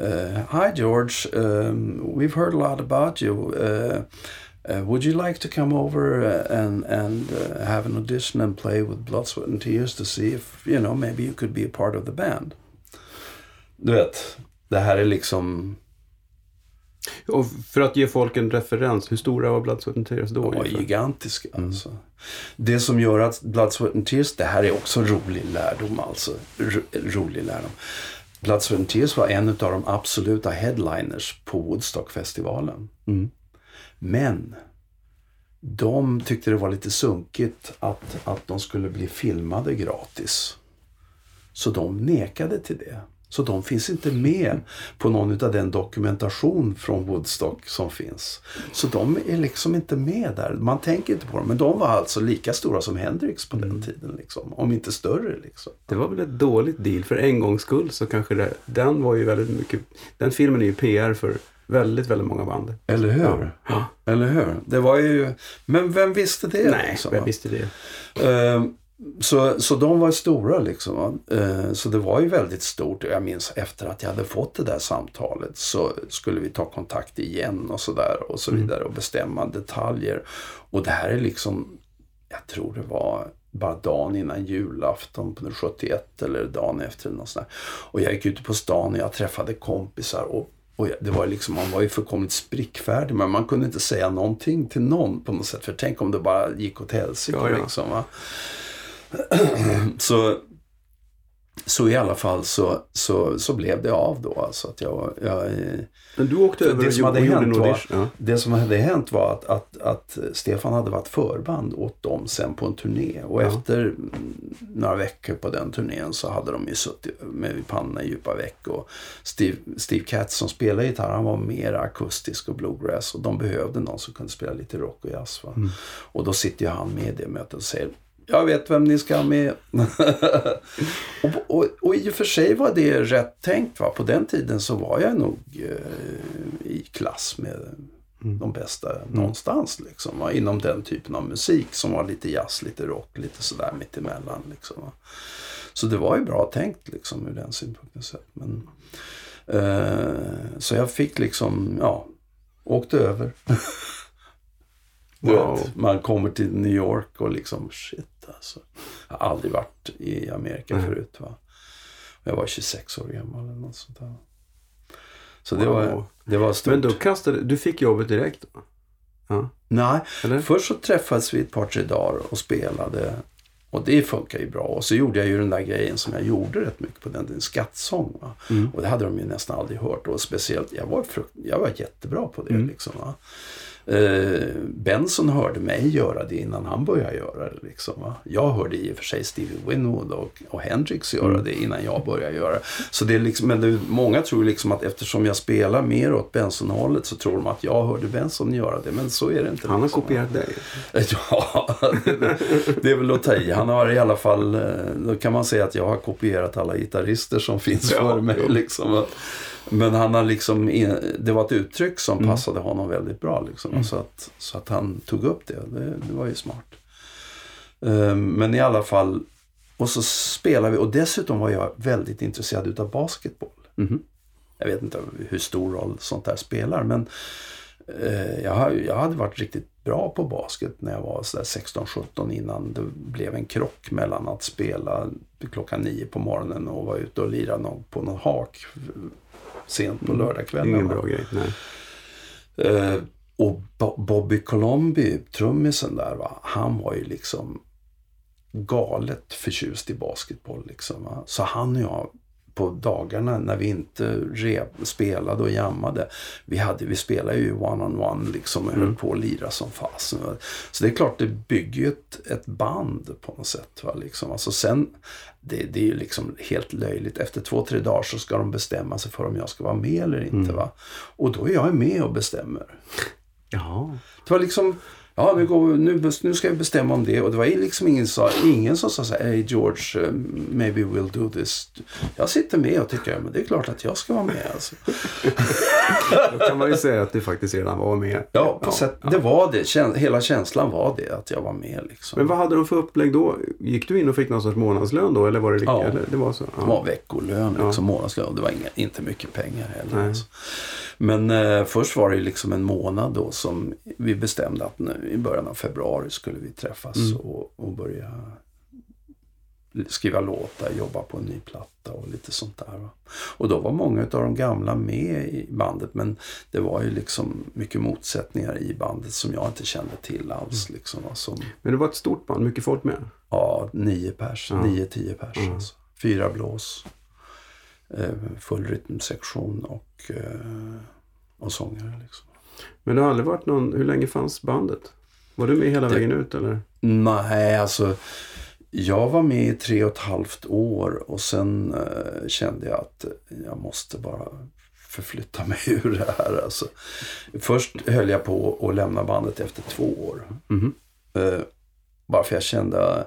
C: uh, hi George, um, we've heard a lot about you. Uh, uh, would you like to come over uh, and, and uh, have an audition and play with Blood, Sweat and Tears to see if, you know, maybe you could be a part of the band? Du vet, det här är liksom
A: Och för att ge folk en referens, hur stora var Blood, Sweat and Tears då?
C: De var gigantiska. Alltså. Det som gör att Blood, Sweat and Tears, det här är också rolig lärdom alltså. Ro, rolig lärdom. Blood, Sweat and Tears var en av de absoluta headliners på Woodstockfestivalen.
A: Mm.
C: Men de tyckte det var lite sunkigt att, att de skulle bli filmade gratis. Så de nekade till det. Så de finns inte med på någon av den dokumentation från Woodstock som finns. Så de är liksom inte med där. Man tänker inte på dem. Men de var alltså lika stora som Hendrix på den tiden. Liksom. Om inte större. Liksom.
A: Det var väl ett dåligt deal. För en gångs skull så kanske det, den var ju väldigt mycket, den filmen är ju PR för väldigt, väldigt många band.
C: Eller hur?
A: Ja.
C: Eller hur? Det var ju... Men vem visste det?
A: Nej,
C: liksom, va?
A: visste det.
C: Eh, Så, så de var stora liksom. Eh, Så det var ju väldigt stort. Jag minns efter att jag hade fått det där samtalet så skulle vi ta kontakt igen och sådär och så vidare och bestämma detaljer. Och det här är liksom, jag tror det var bara dagen innan julafton på den 71 eller dagen efter eller något sånt där. Och jag gick ute på stan och jag träffade kompisar och och det var liksom, man var ju fullkomligt sprickfärdig men man kunde inte säga någonting till någon på något sätt. För tänk om det bara gick åt helsike
A: Ja, ja.
C: liksom. Va? Så, så i alla fall så, så, så blev det av då. Alltså att jag, jag,
A: Men du åkte över
C: det som hade hänt var-.
A: Ja.
C: det som hade hänt var att, att, att Stefan hade varit förband åt dem sen på en turné. Och
A: Ja.
C: efter mm, några veckor på den turnén så hade de ju suttit med pannorna i djupa veck. Och Steve, Steve Katz som spelade gitarr, han var mer akustisk och bluegrass. Och de behövde någon som kunde spela lite rock och jazz. Va? Och då sitter ju han med i det mötet och säger jag vet vem ni ska ha med. och, och, och i och för sig var det rätt tänkt. Va? På den tiden så var jag nog eh, i klass med de bästa någonstans. Liksom, va? Inom den typen av musik som var lite jazz, lite rock, lite sådär mittemellan. Liksom, va? Så det var ju bra tänkt liksom, ur den synpunkten sett. Men, eh, så jag fick liksom, ja, åkte över.
A: Wow.
C: vet, man kommer till New York och liksom shit alltså. Jag har aldrig varit i Amerika
A: Nej.
C: förut. Va? Jag var 26 år gammal eller något sånt där. Så det,
A: Wow.
C: var, det var stort.
A: Men då kastade du fick jobbet direkt? Då? Ja,
C: Nej,
A: eller?
C: först så träffades vi ett par, tre dagar och spelade. Och det funkar ju bra. Och så gjorde jag ju den där grejen som jag gjorde rätt mycket på den, en skattsång.
A: Mm.
C: Och det hade de ju nästan aldrig hört. Och speciellt, jag var, frukt, jag var jättebra på det.
A: Mm.
C: Liksom, va? Eh, Benson hörde mig göra det innan han började göra det. Liksom, va? Jag hörde i och för sig Stevie Winwood och, och Hendrix göra
A: Mm.
C: det innan jag började göra. Så det är liksom, men det, många tror liksom att eftersom jag spelar mer åt Benson-hållet så tror de att jag hörde Benson göra det. Men så är det inte.
A: Han har
C: liksom, va?
A: kopierat dig.
C: Ja, det, det är väl att ta i. Han har i alla fall, eh, då kan man säga att jag har kopierat alla gitarrister som finns
A: Ja,
C: före mig. Liksom. Men han har liksom, det var ett uttryck som
A: Mm.
C: passade honom väldigt bra. Liksom. Så, att, så att han tog upp det. Det, det var ju smart. Eh, Men i alla fall, och så spelade vi. Och dessutom var jag väldigt intresserad utav basketboll.
A: Mhm.
C: Jag vet inte hur stor roll sånt där spelar. Men eh, jag, jag hade varit riktigt bra på basket när jag var så där 16-17 innan det blev en krock mellan att spela klockan nio på morgonen och vara ute och lira på någon hak sent på
A: är
C: lördagskvällen.
A: ingen bra grej. Nej.
C: Eh, och Bo- Bobby Colombi, trummisen där, va? han var ju liksom galet förtjust i basketboll. Liksom, va? Så han och jag på dagarna när vi inte rep, spelade och jammade. Vi, hade, vi spelade ju one-on-one liksom och höll på att lira som fasen. Så det är klart, det bygger ju ett, ett band på något sätt. Va? Liksom. Alltså sen, det, det är ju liksom helt löjligt. Efter två, tre dagar så ska de bestämma sig för om jag ska vara med eller inte. Va? Och då är jag med och bestämmer.
A: Jaha.
C: Det var liksom, ja nu, går, vi- nu, nu ska vi bestämma om det. Och det var liksom ingen, sa, ingen som sa så här, hey George, uh, maybe we'll do this. Jag sitter med och tycker, men det är klart att jag ska vara med. Alltså.
A: Då kan man ju säga att du faktiskt redan var med.
C: Ja, på sätt, det var det. Käns- hela känslan var det, att jag var med. Liksom.
A: Men vad hade de för upplägg då? Gick du in och fick någon sorts månadslön då? Eller var det lika?
C: Ja.
A: Eller, det var så?
C: Det var veckolön,
A: Ja.
C: liksom, månadslön. Det var inga, inte mycket pengar heller. Alltså. Men eh, först var det liksom en månad då som vi bestämde att nu, i början av februari skulle vi träffas
A: Mm.
C: och, och börja skriva låtar, jobba på en ny platta och lite sånt där. Va? Och då var många av de gamla med i bandet men det var ju liksom mycket motsättningar i bandet som jag inte kände till alls.
A: Mm.
C: Liksom, som,
A: Men det var ett stort band, mycket folk med.
C: Ja, nio pers.
A: Ja.
C: Nio, tio pers.
A: Ja.
C: Alltså. Fyra blås. Eh, full rytmsektion och, eh, och sångare. Liksom.
A: Men det har aldrig varit någon, hur länge fanns bandet? Var du med hela
C: Det-
A: vägen ut eller?
C: Nej, alltså. Jag var med i tre och ett halvt år och sen eh, kände jag att jag måste bara förflytta mig ur det här. Alltså. Först höll jag på att lämna bandet efter två år.
A: Mhm.
C: Eh, bara för jag kände,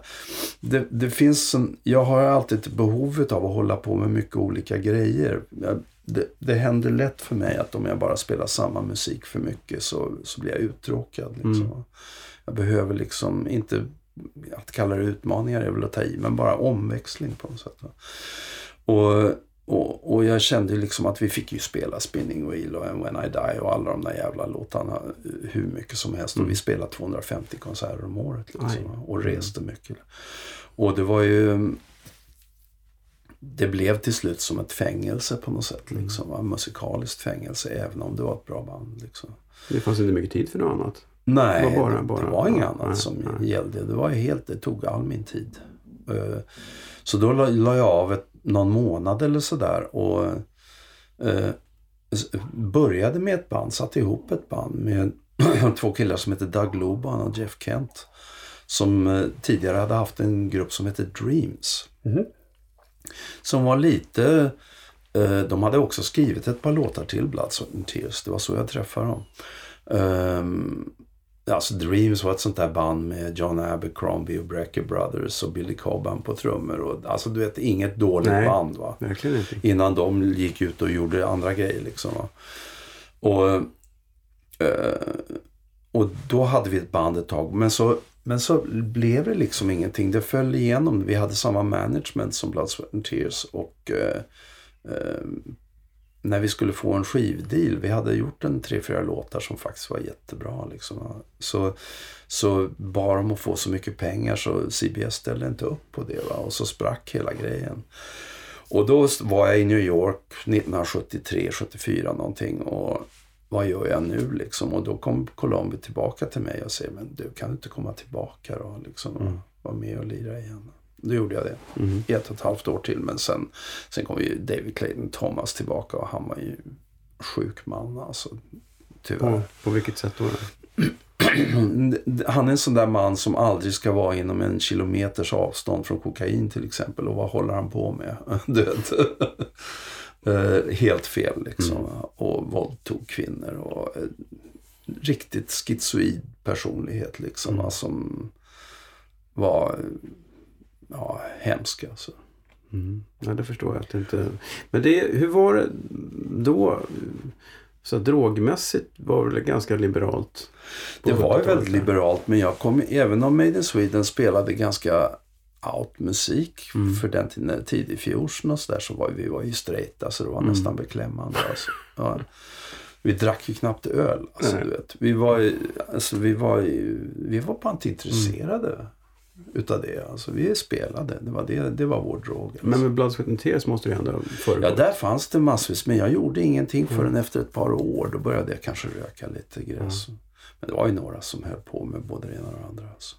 C: det, det finns en, jag har alltid behovet av att hålla på med mycket olika grejer. Jag, det, det händer lätt för mig att om jag bara spelar samma musik för mycket så, så blir jag uttråkad. Liksom.
A: Mm.
C: Jag behöver liksom inte, att kalla det utmaningar är väl att ta i, men bara omväxling på något sätt. Och, och, och jag kände ju liksom att vi fick ju spela Spinning Wheel och And When I Die och alla de där jävla låtarna hur mycket som helst. Och vi spelade 250 konserter om året. Liksom, och reste mycket. Och det var ju... Det blev till slut som ett fängelse på något sätt. Liksom, va? Musikaliskt fängelse, även om det var ett bra band. Liksom.
A: Det fanns inte mycket tid för något annat.
C: Nej,
A: Det var bara- bara-
C: det var inget
A: ja,
C: annat
A: nej,
C: som
A: nej.
C: gällde. Det var helt, det tog all min tid. Eh, Så då la, la jag av ett, någon månad eller sådär och eh, började med ett band, satte ihop ett band med två killar som heter Doug Loban och Jeff Kent. Som eh, tidigare hade haft en grupp som hette Dreams. Som var lite, eh, de hade också skrivit ett par låtar till Blood, Tears. Det var så jag träffade dem. Um, alltså Dreams var ett sånt där band med John Abercrombie och Brecker Brothers och Billy Cobham på trummor. Och, alltså du vet, inget dåligt
A: Nej.
C: band va.
A: Verkligen inte.
C: Innan de gick ut och gjorde andra grejer liksom. Va? Och, eh, och då hade vi ett band ett tag. Men så, men så blev det liksom ingenting. Det föll igenom. Vi hade samma management som Blood, Sweat and Tears. Och eh, eh, när vi skulle få en skivdeal, vi hade gjort en tre, fyra låtar som faktiskt var jättebra. Liksom. Så, så bad om att få så mycket pengar så CBS ställde inte upp på det. Va? Och så sprack hela grejen. Och då var jag i New York 1973, 74 någonting. Och vad gör jag nu liksom? Och då kom Columbia tillbaka till mig och säger, men du kan du inte komma tillbaka då? Liksom, och
A: Mm.
C: vara med och lira igen. Då gjorde jag det
A: Mm.
C: i ett och ett halvt år till. Men sen, sen kom ju David Clayton Thomas tillbaka och han var ju sjuk man alltså. Tyvärr.
A: På, på vilket sätt då?
C: Han är en sån där man som aldrig ska vara inom en kilometers avstånd från kokain till exempel. Och vad håller han på med? Du vet. Eh, Helt fel liksom. Och våldtog kvinnor. Och eh, riktigt schizoid personlighet liksom.
A: Mm.
C: Som var ja, hemsk alltså.
A: Mm. Ja, det förstår jag att det inte... Men det, hur var det då? Så drogmässigt var det ganska liberalt?
C: Det var ju
A: 70-talet,
C: väldigt liberalt men jag kom, även om Made in Sweden spelade ganska out-musik
A: Mm.
C: för den tiden, tidig fusion och sådär så var vi var ju straighta så det var
A: Mm.
C: nästan beklämmande. Alltså. Ja. Vi drack ju knappt öl. Alltså,
A: Nej.
C: du vet. Vi, var, ju- alltså, vi, var, ju- vi var bara inte intresserade
A: Mm.
C: utav det. Alltså, vi spelade. Det var, det, det var vår drog. Alltså.
A: Men med Blood, Sweat and Tears måste det ju ändå ha
C: Ja, där fanns det massvis. Men jag gjorde ingenting förrän
A: Mm.
C: efter ett par år. Då började jag kanske röka lite gräs. Men det var ju några som höll på med både det ena och det andra. Alltså.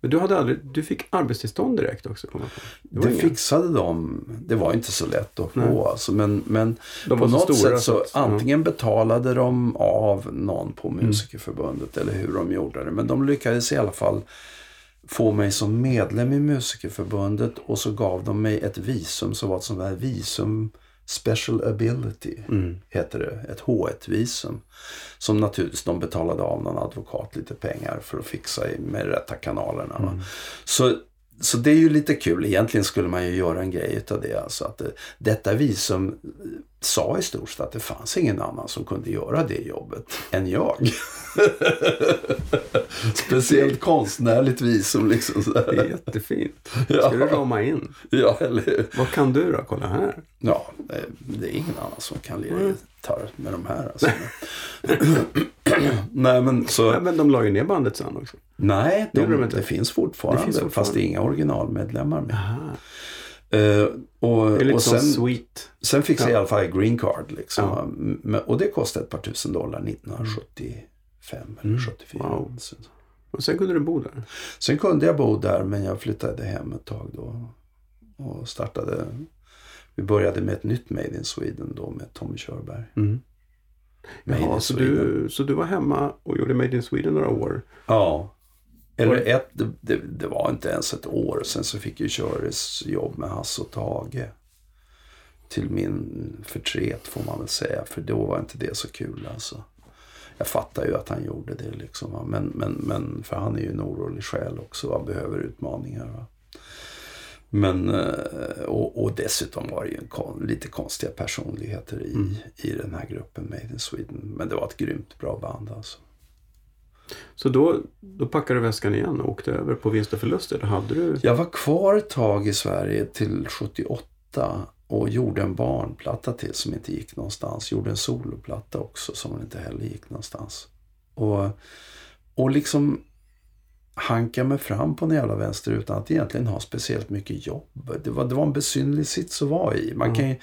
A: Men du, hade aldrig, du fick arbetstillstånd direkt också? Kom.
C: Det,
A: inga-
C: fixade de. Det var inte så lätt att få. Alltså, men men på
A: så
C: något sätt så
A: ja.
C: antingen betalade de av någon på
A: Mm.
C: Musikerförbundet eller hur de gjorde det. Men de lyckades i alla fall få mig som medlem i Musikerförbundet och så gav de mig ett visum som var ett sånt där visum Special Ability
A: Mm.
C: heter det. Ett H1-visum. Som naturligtvis de betalade av någon advokat lite pengar för att fixa med rätta kanalerna.
A: Mm.
C: Så, så det är ju lite kul. Egentligen skulle man ju göra en grej utav det. Alltså att det, detta visum eh, sa i stort sett att det fanns ingen annan som kunde göra det jobbet än jag. Speciellt konstnärligt visum liksom.
A: Det är jättefint.
C: Ja.
A: Ska du rama in?
C: Ja, eller?
A: Vad kan du då? Kolla här.
C: Ja, det är ingen annan som kan lira gitarr med de här. Alltså. Nej, men så...
A: Nej, men de la ju ner bandet sen också.
C: Nej,
A: Det
C: de,
A: gjorde de
C: det, finns fortfarande,
A: Det finns fortfarande.
C: Fast det är inga originalmedlemmar med.
A: Aha.
C: Eh, och,
A: Det är lite
C: och sen,
A: Sweet.
C: sen fick jag
A: Ja.
C: i alla fall green card. Liksom.
A: Ja.
C: Och det kostade ett par tusen dollar 1975 eller
A: Mm.
C: 74.
A: Wow. Och sen kunde du bo där.
C: Sen kunde jag bo där men jag flyttade hem ett tag då. Och startade. Vi började med ett nytt Made in Sweden då med Tommy Körberg.
A: Mm.
C: Made
A: Jaha, så, du, så du var hemma och gjorde Made in Sweden några år?
C: Ja. Eller ett, det, det, var inte ens ett år. Sen så fick ju Köres jobb med Hasse och Tage. Till min förtret får man väl säga. För då var inte det så kul alltså. Jag fattar ju att han gjorde det liksom. va. Men, men, men för han är ju en orolig själ också. Va? Behöver utmaningar. Va? Men, eh, och, och dessutom var det ju kon, lite konstiga personligheter i,
A: Mm.
C: i den här gruppen Made in Sweden. Men det var ett grymt bra band alltså.
A: Så då, då packade du väskan igen och åkte över på vinst och förlust? Hade du?
C: Jag var kvar ett tag i Sverige till 78 och gjorde en barnplatta till som inte gick någonstans. Gjorde en soloplatta också som inte heller gick någonstans. Och, och liksom hanka mig fram på en jävla vänster utan att egentligen ha speciellt mycket jobb. Det var, det var en besynnerlig sits att vara i. Man kan ju,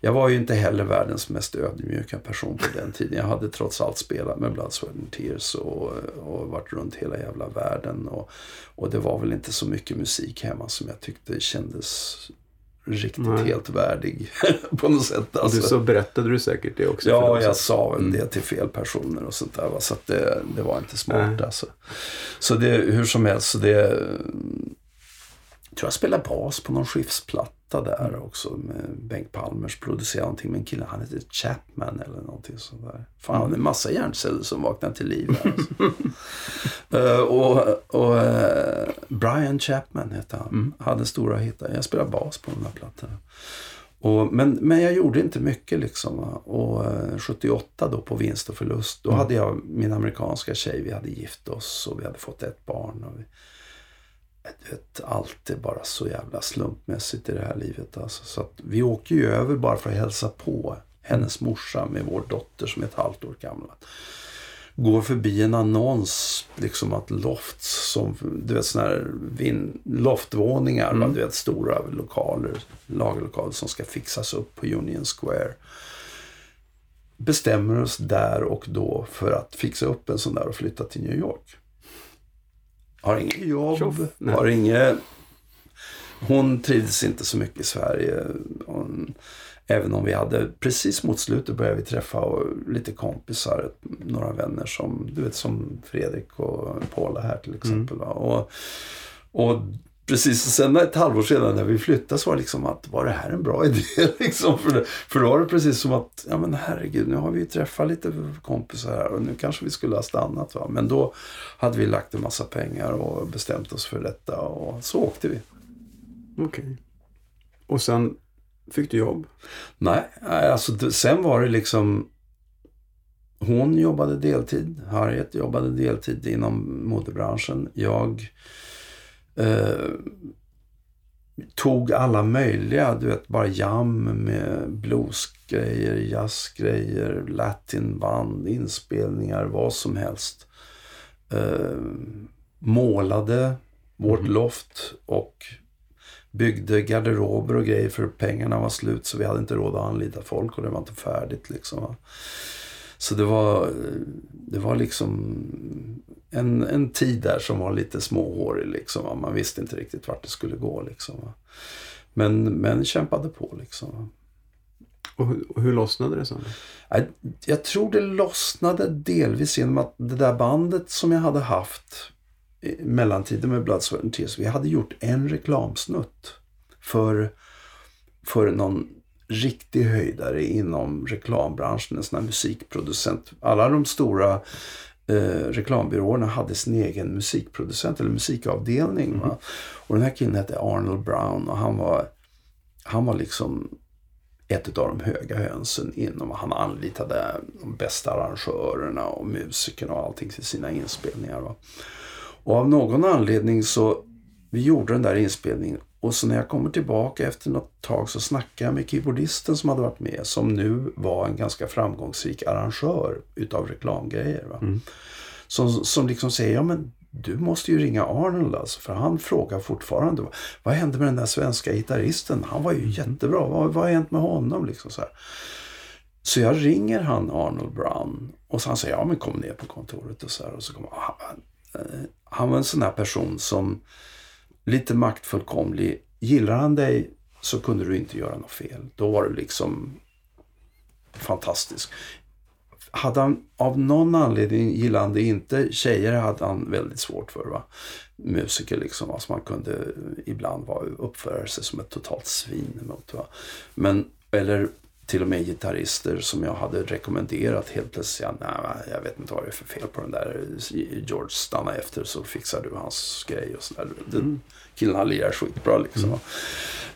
C: jag var ju inte heller världens mest ödmjuka person på den tiden. Jag hade trots allt spelat med Blood, Sweat and Tears och, och varit runt hela jävla världen. Och, och det var väl inte så mycket musik hemma som jag tyckte kändes riktigt
A: Nej.
C: helt värdig på något sätt. Alltså.
A: du, så berättade du säkert det också?
C: Ja, jag sa väl
A: Mm.
C: det till fel personer och sånt där. Va? Så att det, det var inte smart
A: Nej.
C: alltså. Så det, hur som helst, så det... Jag tror jag spelade bas på någon skiftsplatta där
A: Mm.
C: också. Med Bengt Palmers producerade någonting med en kille, han hette Chapman eller någonting sånt där. Fan,
A: Mm.
C: en massa hjärnceller som vaknar till liv här. Alltså. Eh, och och eh, Brian Chapman hette han.
A: Mm.
C: Hade stora hittar. Jag spelade bas på de här plattorna. Och, men, men jag gjorde inte mycket liksom. Och eh, 78 då på vinst och förlust. Då
A: Mm.
C: hade jag min amerikanska tjej. Vi hade gift oss och vi hade fått ett barn. Och vi, vet, allt är bara så jävla slumpmässigt i det här livet. Alltså. Så att vi åker ju över bara för att hälsa på hennes morsa med vår dotter som är ett halvt år gammal. Går förbi en annons, liksom att lofts, som, du vet sådana här vin, loftvåningar,
A: Mm.
C: du vet stora lokaler, lagerlokaler som ska fixas upp på Union Square. Bestämmer oss där och då för att fixa upp en sån där och flytta till New York. Har inget jobb,
A: Tjoff,
C: har inget... Hon trivdes inte så mycket i Sverige. Hon, även om vi hade, precis mot slutet började vi träffa lite kompisar, några vänner som, du vet som Fredrik och Paula här till exempel. Va? Och, och precis sen ett halvår sedan när vi flyttade så var det liksom att, var det här en bra idé? liksom, för, det, för då var det precis som att, ja men herregud, nu har vi ju träffat lite kompisar här och nu kanske vi skulle ha stannat. Va? Men då hade vi lagt en massa pengar och bestämt oss för detta och så åkte vi.
A: Okej. Och sen fick du jobb?
C: Nej, alltså sen var det liksom hon jobbade deltid, Harriet jobbade deltid inom modebranschen. Jag eh, tog alla möjliga, du vet, bara jam med bluesgrejer, jazzgrejer, latinband, inspelningar, vad som helst. Eh, målade vårt loft och byggde garderober och grejer för pengarna var slut så vi hade inte råd att anlita folk och det var inte färdigt liksom. Så det var, det var liksom en, en tid där som var lite småhårig liksom. va. Man visste inte riktigt vart det skulle gå liksom. va. Men, men kämpade på liksom. va.
A: Och, hur- och hur lossnade det sen?
C: Jag, jag tror det lossnade delvis genom att det där bandet som jag hade haft i mellantiden med Blood, Sweat and Tears. Vi hade gjort en reklamsnutt för, för någon riktig höjdare inom reklambranschen. En sån här musikproducent. Alla de stora eh, reklambyråerna hade sin egen musikproducent eller musikavdelning. Va? Och den här killen hette Arnold Brown och han var, han var liksom ett av de höga hönsen inom. Han anlitade de bästa arrangörerna och musikerna och allting till sina inspelningar. Va? Och av någon anledning så, vi gjorde den där inspelningen och så när jag kommer tillbaka efter något tag så snackar jag med keyboardisten som hade varit med, som nu var en ganska framgångsrik arrangör utav reklamgrejer. Va? Som, som liksom säger, ja men du måste ju ringa Arnold alltså, för han frågar fortfarande, vad hände med den där svenska gitarristen? Han var ju jättebra, vad, vad har hänt med honom? Liksom så, här. så jag ringer han Arnold Brown och så han säger, ja men kom ner på kontoret och så här. Och så kommer han, eh, han var en sån här person som lite maktfullkomlig. Gillar han dig så kunde du inte göra något fel. Då var du liksom fantastisk. Hade han av någon anledning gillade han det inte tjejer hade han väldigt svårt för. Va? Musiker liksom. Alltså man kunde ibland vara, uppföra sig som ett totalt svin emot. Va? Men, eller till och med gitarrister som jag hade rekommenderat helt plötsligt. Nej, jag vet inte vad det är för fel på den där. George, stanna efter så fixar du hans grej och sådär. Mm. Killen han lirar skitbra liksom. va.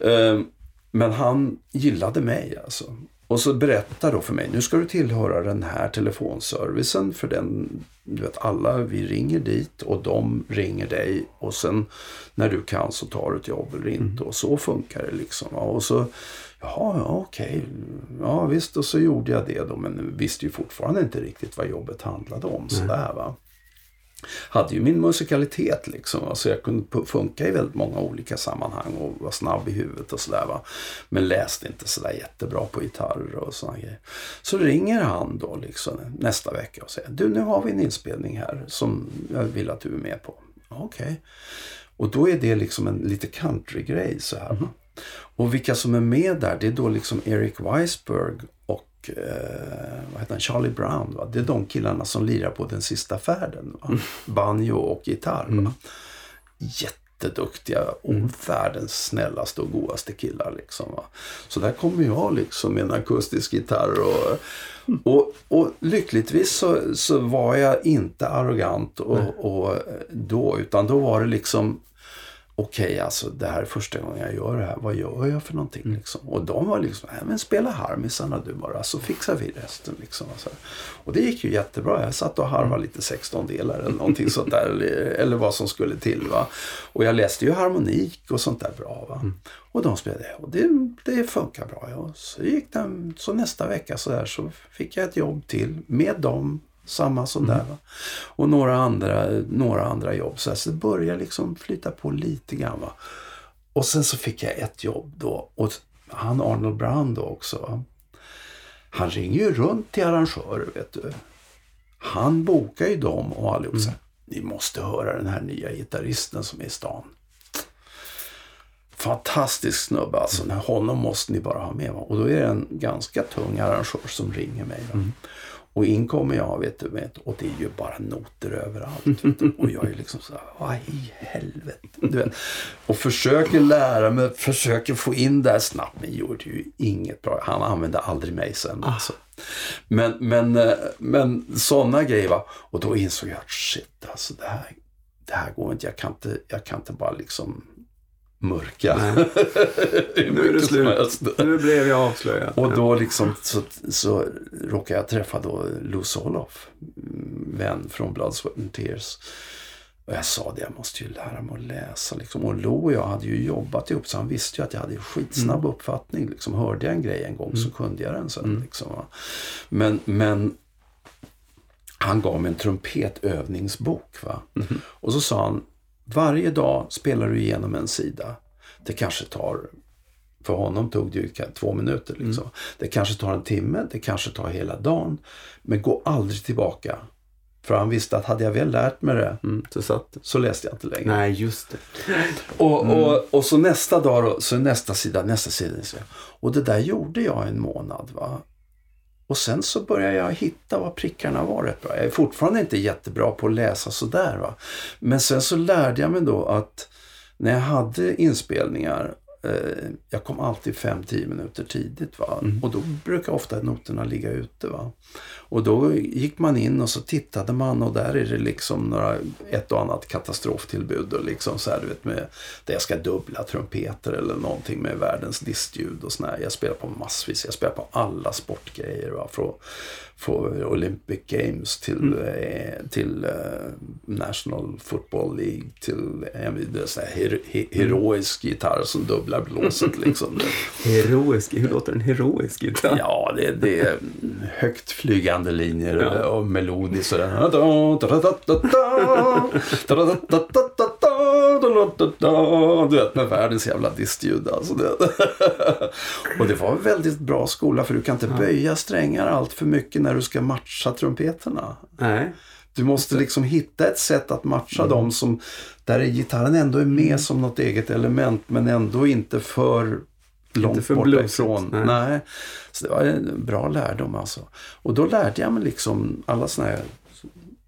C: Ehm, men han gillade mig alltså. Och så berättar då för mig, nu ska du tillhöra den här telefonservicen för den, du vet alla, vi ringer dit och de ringer dig och sen när du kan så tar du ett jobb eller inte och så funkar det liksom. Och så, ja, ja okej, ja visst och så gjorde jag det då men visste ju fortfarande inte riktigt vad jobbet handlade om sådär va hade ju min musikalitet liksom. Alltså jag kunde funka i väldigt många olika sammanhang och var snabb i huvudet och sådär va. Men läste inte sådär jättebra på gitarr och sådana grejer. Så ringer han då liksom nästa vecka och säger du nu har vi en inspelning här som jag vill att du är med på. Okej. Och då är det liksom en lite countrygrej så här. va. Och vilka som är med där det är då liksom Eric Weisberg och eh, vad heter han? Charlie Brown. Va? Det är de killarna som lirar på Den sista färden. Va? Banjo och gitarr. Va? Jätteduktiga och världens snällaste och godaste killar. Liksom, va? Så där kommer jag liksom med en akustisk gitarr. Och, och, och lyckligtvis så, så var jag inte arrogant och, och då, utan då var det liksom okej alltså det här är första gången jag gör det här. Vad gör jag för någonting liksom? Och de var liksom, nej men spela harmisarna du bara så fixar vi resten liksom. Och, och det gick ju jättebra. Jag satt och harvade lite 16 delar eller någonting sånt där. Eller, vad som skulle till va. Och jag läste ju harmonik och sånt där bra va. Och de spelade och det, det funkar bra. Ja. Så gick det, så nästa vecka så där så fick jag ett jobb till med dem. Samma som där. Va? Och några andra, några andra jobb. Så, här, så det började liksom flyta på lite grann. Va? Och sen så fick jag ett jobb då. Och han Arnold Brown då också. Han ringer ju runt till arrangörer vet du. Han bokar ju dem och allihop mm. Ni måste höra den här nya gitarristen som är i stan. Fantastisk snubbe alltså. Honom måste ni bara ha med. Va? Och då är det en ganska tung arrangör som ringer mig. Mm. Och in kommer jag vet du, vet, och det är ju bara noter överallt. Och jag är liksom så här, vad i helvete. Du vet. Och försöker lära mig, försöker få in det här snabbt. Men gjorde ju inget bra. Han använde aldrig mig sen. Ah. Alltså. Men, men, eh, men sådana grejer va. Och då insåg jag att shit alltså det här, det här går inte. Jag kan inte, jag kan inte bara liksom mörka.
A: nu är det slut. Nu blev jag avslöjad.
C: Och då liksom så, så råkade jag träffa då Lou Soloff, vän från Blood, Sweat and Tears. Och jag sa det, jag måste ju lära mig att läsa. Liksom. Och Lo och jag hade ju jobbat ihop så han visste ju att jag hade skitsnabb mm. uppfattning. Liksom. Hörde jag en grej en gång mm. så kunde jag den sen. Mm. Liksom, men, men han gav mig en trumpetövningsbok. Va? Mm. Och så sa han, varje dag spelar du igenom en sida. Det kanske tar, för honom tog det ju två minuter. Liksom. Mm. Det kanske tar en timme, det kanske tar hela dagen. Men gå aldrig tillbaka. För han visste att hade jag väl lärt mig det
A: mm, så, satt.
C: så läste jag inte längre.
A: Nej, just det.
C: Och, mm. och, och så nästa dag, då, så nästa sida, nästa sida. Och det där gjorde jag en månad. Va? Och sen så började jag hitta vad prickarna var rätt bra. Jag är fortfarande inte jättebra på att läsa sådär. Va? Men sen så lärde jag mig då att när jag hade inspelningar eh, jag kom alltid 5-10 minuter tidigt. Va? Mm. Och då brukar ofta noterna ligga ute. Va? Och då gick man in och så tittade man och där är det liksom några, ett och annat katastroftillbud. Och liksom så här, du vet, med, där jag ska dubbla trumpeter eller någonting med världens distljud och sådär. Jag spelar på massvis. Jag spelar på alla sportgrejer. Va? Från, från Olympic Games till, mm. eh, till eh, National Football League till eh, her, her, heroisk gitarr som dubblar blåset. Liksom.
A: heroisk? Hur låter en heroisk gitarr?
C: Ja, det, det är högt flygande flygande linjer ja. och melodiskt. Du vet, med världens jävla distljud. Alltså och det var en väldigt bra skola för du kan inte böja strängar allt för mycket när du ska matcha trumpeterna.
A: Nej.
C: Du måste liksom hitta ett sätt att matcha mm. dem som, där gitarren ändå är med som något eget element men ändå inte för långt för borta ifrån. Nej. Nej. Så det var en bra lärdom alltså. Och då lärde jag mig liksom alla sådana här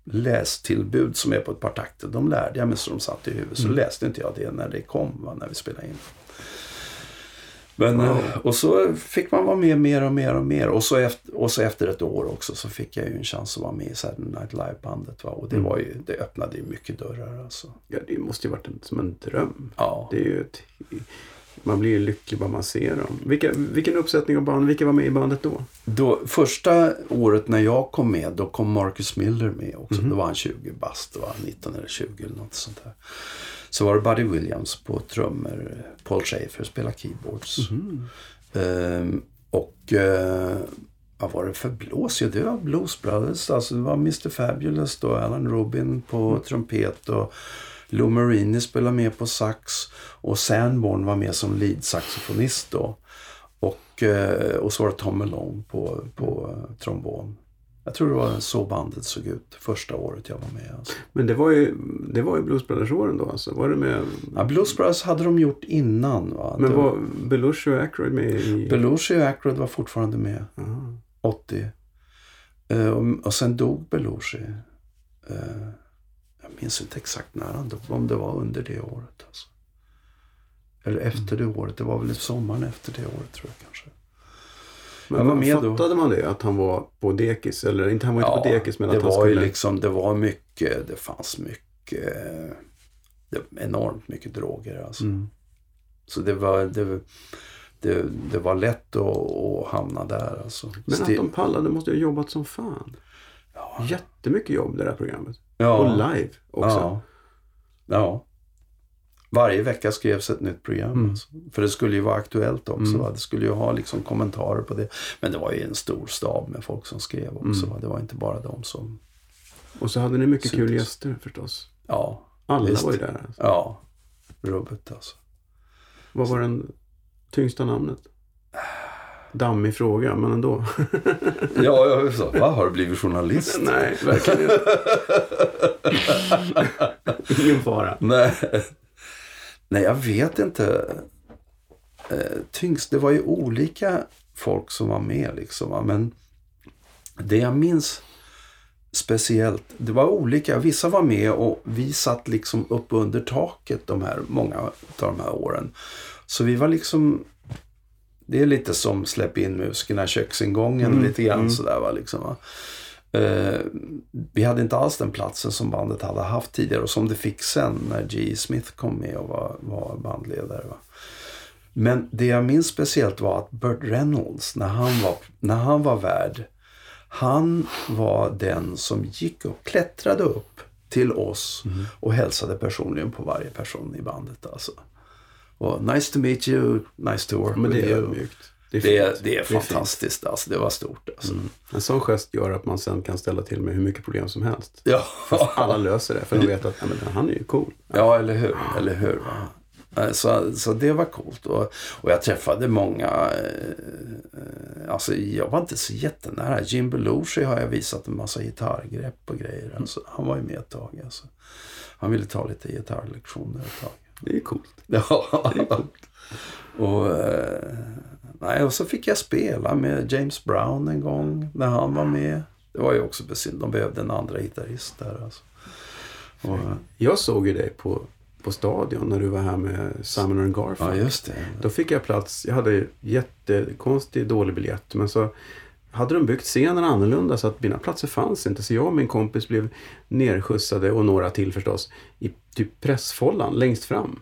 C: lästillbud som är på ett par takter. De lärde jag mig så de satt i huvudet. Så mm. läste inte jag det när det kom, va, när vi spelade in. Men, wow. Och så fick man vara med mer och mer och mer. Och så, efter, och så efter ett år också så fick jag ju en chans att vara med i Saturday Night Live-bandet. Och det, mm. var ju, det öppnade ju mycket dörrar. Alltså.
A: Ja, det måste ju varit en, som en dröm.
C: Ja.
A: Det är ju ett man blir ju lycklig bara man ser dem. Vilka, vilken uppsättning av band, vilka var med i bandet då?
C: då? Första året när jag kom med, då kom Marcus Miller med också. Mm. Då var han 20 bast, då var han 19 eller 20 eller något sånt där. Så var det Buddy Williams på trummor, Paul Schaefer spelade keyboards. Mm ehm, och uh, vad var det för blås? Ja, det var Blues Brothers. Alltså det var Mr Fabulous då, Alan Rubin på mm. trumpet och Lou Marini spelade med på sax och Sanborn var med som lead-saxofonist då. Och, eh, och så var det Tom Malone på, på eh, trombon. Jag tror det var så bandet såg ut första året jag var med. Alltså.
A: Men det var ju, det var ju Blues Brothers-åren då alltså? Var det med...
C: Ja, Blues Brothers hade de gjort innan. Va?
A: Men var Belushi och Ackroyd med i...
C: Belushi och Ackroyd var fortfarande med. Aha. 80. Uh, och, och sen dog Belushi. Uh, minns inte exakt när han dog, om det var under det året. Alltså. Eller efter det året. Det var väl sommaren efter det året tror jag kanske.
A: Men var med fattade då. man det? Att han var på dekis? Eller inte han var inte ja, på dekis men
C: det
A: att han
C: var skulle... Ju liksom, det var mycket, det fanns mycket. det var enormt mycket droger alltså.
A: Mm.
C: Så det var, det, det, det var lätt att, att hamna där alltså.
A: Men att de pallade måste ju ha jobbat som fan.
C: ja,
A: Jättemycket jobb det där programmet.
C: Ja,
A: Och live också.
C: Ja. ja. Varje vecka skrevs ett nytt program.
A: Mm.
C: Alltså. För det skulle ju vara aktuellt också.
A: Mm.
C: Va? Det skulle ju ha liksom kommentarer på det. Men det var ju en stor stab med folk som skrev också.
A: Mm.
C: Va? Det var inte bara de som...
A: Och så hade ni mycket kul
C: Syntes.
A: gäster förstås.
C: Ja,
A: Alla
C: Visst.
A: var ju där. Alltså.
C: ja. Rubbet alltså.
A: Vad var den tyngsta namnet? Dammig fråga, men ändå.
C: Ja, jag sa, va? Har du blivit journalist?
A: Nej, verkligen inte. Ingen fara.
C: Nej. Nej, jag vet inte. Eh, tyngst, det var ju olika folk som var med liksom. Men det jag minns speciellt, det var olika. Vissa var med och vi satt liksom upp under taket de här, många av de här åren. Så vi var liksom, det är lite som släpp in musikerna i köksingången
A: Mm,
C: lite grann
A: mm.
C: sådär va. Liksom, va. Eh, vi hade inte alls den platsen som bandet hade haft tidigare och som det fick sen när G. Smith kom med och var, var bandledare. Va? Men det jag minns speciellt var att Burt Reynolds, när han var, när han var värd, han var den som gick och klättrade upp till oss och hälsade personligen på varje person i bandet. Alltså. Och nice to meet you, nice to work
A: Men det
C: with
A: är
C: you.
A: ödmjukt. Det är,
C: Det är,
A: fint.
C: det är fantastiskt. alltså. Det var stort. Alltså.
A: Mm. En sån gest gör att man sen kan ställa till med hur mycket problem som helst.
C: Ja.
A: Alla löser det, för de vet att ja, men han är ju cool.
C: Ja, eller hur. Eller hur va? Eh, Så, så det var coolt. Och, och jag träffade många... Eh, alltså jag var inte så jättenära. Jim Belushi har jag visat en massa gitarrgrepp och grejer. Alltså, han var ju med ett tag. Alltså. Han ville ta lite gitarrlektioner ett tag.
A: Det är coolt.
C: Ja. och, eh, nej, och så fick jag spela med James Brown en gång när han var med. Det var ju också besynd. De behövde en andra gitarrist där. Alltså. Och,
A: Jag såg ju dig på, på Stadion när du var här med Simon and
C: ja,
A: Garfunkel.
C: just det.
A: Då fick jag plats. Jag hade jättekonstig dålig biljett. Men så hade de byggt scenen annorlunda så att mina platser fanns inte. Så jag och min kompis blev nerskjutsade och några till förstås i typ pressfållan längst fram.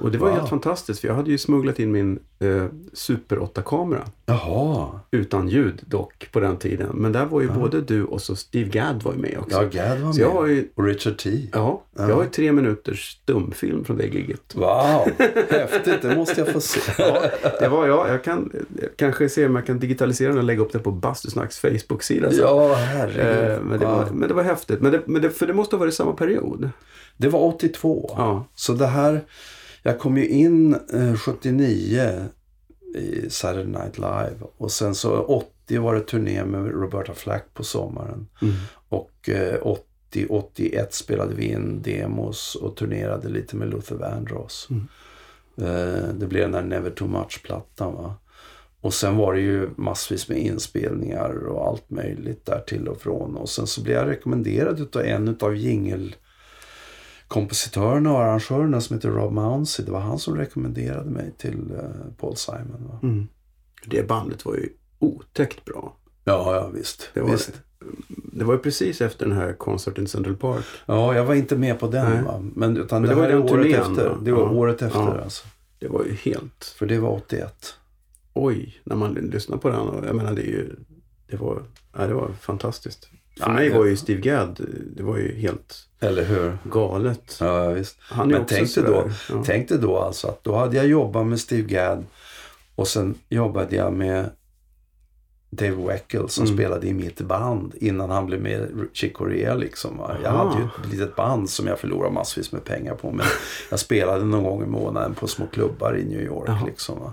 C: Ja.
A: Och det var
C: Wow.
A: helt fantastiskt för jag hade ju smugglat in min eh, Super 8-kamera.
C: Jaha.
A: Utan ljud dock på den tiden. Men där var ju både du och så Steve Gadd var ju med också.
C: Ja, Gad var med.
A: Så jag har ju,
C: Och Richard T.
A: ja,
C: Ja.
A: jag har ju tre minuters stumfilm från det giget.
C: Wow, häftigt. Det måste jag få se.
A: Det var jag. Jag kan kanske se om jag kan digitalisera den och lägga upp det på Bastusnacks Facebook-sida.
C: Ja, herregud.
A: Eh, men, det var,
C: Ja.
A: men det var häftigt. Men det, men det, för det måste ha varit samma period.
C: Det var 82.
A: Ja.
C: Så det här, jag kom ju in eh, 79 i Saturday Night Live. Och sen så 80 var det turné med Roberta Flack på sommaren.
A: Mm.
C: Och eh, 80, 81 spelade vi in demos och turnerade lite med Luther Vandross.
A: Mm.
C: Eh, det blev den där Never Too Much-plattan va. Och sen var det ju massvis med inspelningar och allt möjligt där till och från. Och sen så blev jag rekommenderad utav en utav jingel kompositörerna och arrangörerna som heter Rob Mounsey. Det var han som rekommenderade mig till eh, Paul Simon.
A: Mm. Det bandet var ju otäckt bra.
C: Ja, ja visst.
A: Det var,
C: visst.
A: det var ju precis efter den här konserten i Central Park.
C: Ja, jag var inte med på den.
A: Nej.
C: Men, utan
A: Men
C: det,
A: det var den
C: året
A: turnén,
C: efter.
A: va?
C: Det var
A: Ja.
C: året efter
A: Ja.
C: alltså.
A: Det var ju helt...
C: För det var 81.
A: Oj, när man lyssnar på den. Och jag menar, det är ju... Det var, ja, det var fantastiskt. För
C: Ja,
A: mig var ju Steve Gadd, det var ju helt
C: Eller hur?
A: galet.
C: Ja, visst.
A: Han
C: Men tänk dig, då,
A: ja.
C: tänk dig då alltså att då hade jag jobbat med Steve Gadd och sen jobbade jag med Dave Weckl som
A: Mm.
C: spelade i mitt band innan han blev med Chick Corea liksom. va. Jag
A: Aha.
C: hade ju ett litet band som jag förlorade massvis med pengar på. Men jag spelade någon gång i månaden på små klubbar i New York liksom. Va?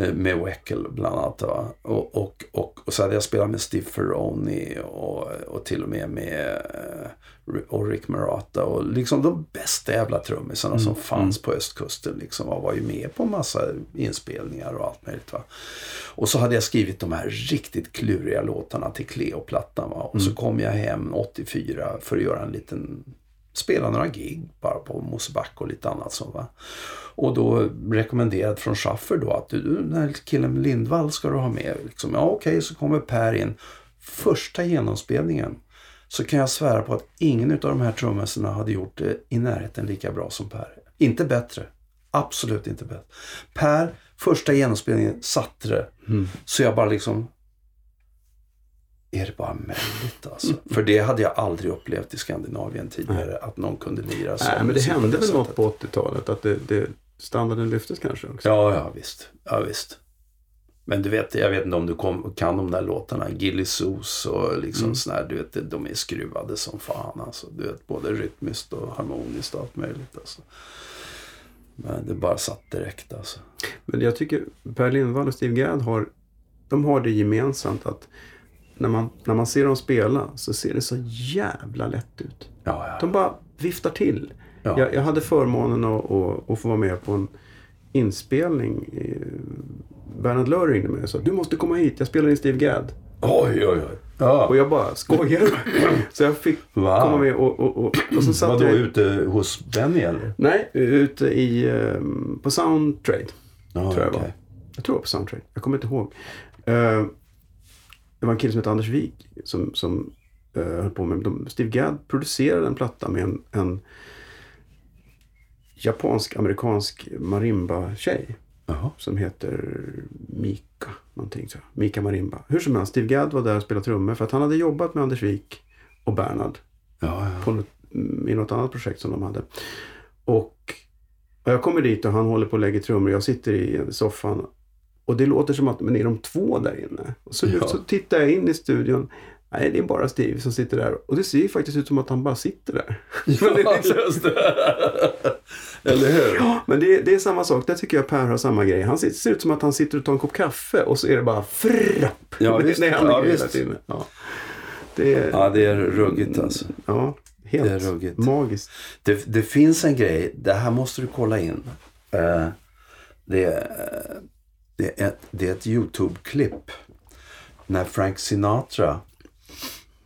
C: Eh, Med Weckl bland annat. Och, och, och, och så hade jag spelat med Steve Ferroni och, och till och med med eh, och Rick Marata och liksom de bästa jävla trummisarna som fanns på östkusten liksom och var ju med på massa inspelningar och allt möjligt va. Och så hade jag skrivit de här riktigt kluriga låtarna till Cleo-plattan. Och så kom jag hem 84 för att göra en liten spela några gig bara på Mosebacke och lite annat så va. Och då rekommenderat från Schaffer då att du, den här killen Lindvall ska du ha med. Liksom, ja okej, så kommer Per in. Första genomspelningen. så kan jag svära på att ingen av de här trummästarna hade gjort det i närheten lika bra som Per. Inte bättre. Absolut inte bättre. Per, första genomspelningen satte det. Så jag bara liksom... Är det bara möjligt alltså? För det hade jag aldrig upplevt i Skandinavien tidigare. Att någon kunde lira så.
A: Nej, men det hände väl något på 80-talet? Att det, det, standarden lyftes kanske också?
C: Ja, ja visst. Ja, visst. Men du vet, jag vet inte om du kom, kan de där låtarna. Gilly Sos och liksom
A: Mm.
C: sån här, du vet, de är skruvade som fan alltså. Du vet, både rytmiskt och harmoniskt och allt möjligt alltså. Men det bara satt direkt alltså.
A: Men jag tycker Per Lindvall och Steve Gadd har, de har det gemensamt att när man, när man ser dem spela så ser det så jävla lätt ut.
C: Ja, ja.
A: De bara viftar till.
C: Ja.
A: Jag, jag hade förmånen att, att, att få vara med på en inspelning. Eh, Bernhard Löhr ringde mig och sa du måste komma hit, jag spelar in Steve Gadd.
C: Oj, oj, oj. Ja.
A: Och jag bara skojar? Så jag fick
C: Wow.
A: komma med och, och, och, och så satt
C: Vadå,
A: jag...
C: ute hos Benny eller?
A: Nej, ute i, eh, på Soundtrade.
C: Ja,
A: tror jag
C: okej.
A: var. Jag tror det var på Soundtrade. Jag kommer inte ihåg. Det var en kille som hette Anders Wik som, som eh, höll på med... De, Steve Gadd producerade en platta med en, en japansk-amerikansk marimba-tjej.
C: Jaha.
A: Som heter Mika. Någonting så. Mika Marimba. Hur som helst, Steve Gadd var där och spelade trummor för att han hade jobbat med Anders Wik och Bernhard
C: Ja, ja.
A: på något, i något annat projekt som de hade. Och, och jag kommer dit och han håller på och lägger trummor. Jag sitter i soffan. Och det låter som att, men är de två där inne? Och så,
C: Ja.
A: så tittar jag in i studion. Nej, det är bara Steve som sitter där. Och det ser ju faktiskt ut som att han bara sitter där. Men det är liksom,
C: just det. Eller hur?
A: ja, men det, är- det är samma sak. Där tycker jag Per har samma grej. Han ser, ser ut som att han sitter och tar en kopp kaffe och så är det bara frrapp.
C: Ja, visst.
A: det händer
C: Ja, visst.
A: hela. Ja. Det är,
C: Ja, det är ruggigt alltså.
A: ja, helt
C: Det är ruggigt.
A: magiskt.
C: Det, det finns en grej, det här måste du kolla in. Eh, det, är- det, är ett, det är ett YouTube-klipp. När Frank Sinatra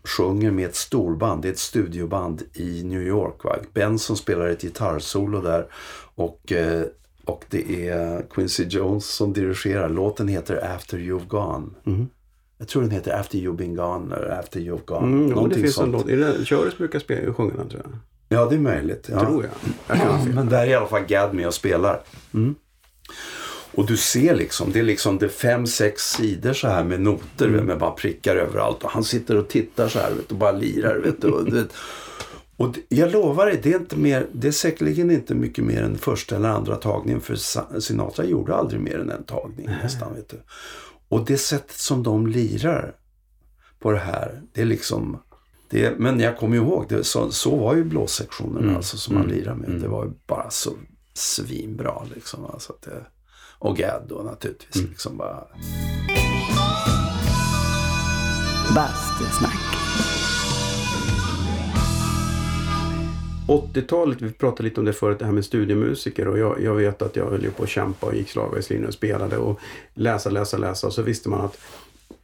C: sjunger med ett storband, det är ett studioband i New York. Va? Benson spelar ett gitarrsolo där och, eh, och det är Quincy Jones som dirigerar. Låten heter After You've Gone. Jag tror den heter After You've Been Gone eller After You've Gone.
A: Mm, ja, det finns en
C: sånt.
A: låt. Är det Köres brukar spela, sjunga den tror jag.
C: Ja, det är möjligt. Ja.
A: Tror jag. jag.
C: Men där är i alla fall Gadd med och spelar. Och du ser liksom, det är liksom det är fem, sex sidor så här med noter med bara prickar överallt. Och han sitter och tittar så här vet, och bara lirar. Vet, du, och, det, och jag lovar dig, det är, inte mer, det är säkerligen inte mycket mer än första eller andra tagningen. För Sinatra gjorde aldrig mer än en tagning nästan. Vet du. Och det sättet som de lirar på det här, det är liksom... Det, men jag kommer ihåg, det, så, så var ju blåssektionerna alltså, som man lirade med. Det var ju bara så svinbra liksom. Alltså, det, och Gadd då naturligtvis. Liksom bara,
B: Bastusnack.
A: 80-talet, vi pratade lite om det förut, det här med studiemusiker och jag, jag vet att jag höll ju på att kämpa och gick slagverkslinjen och spelade och läsa, läsa, läsa och så visste man att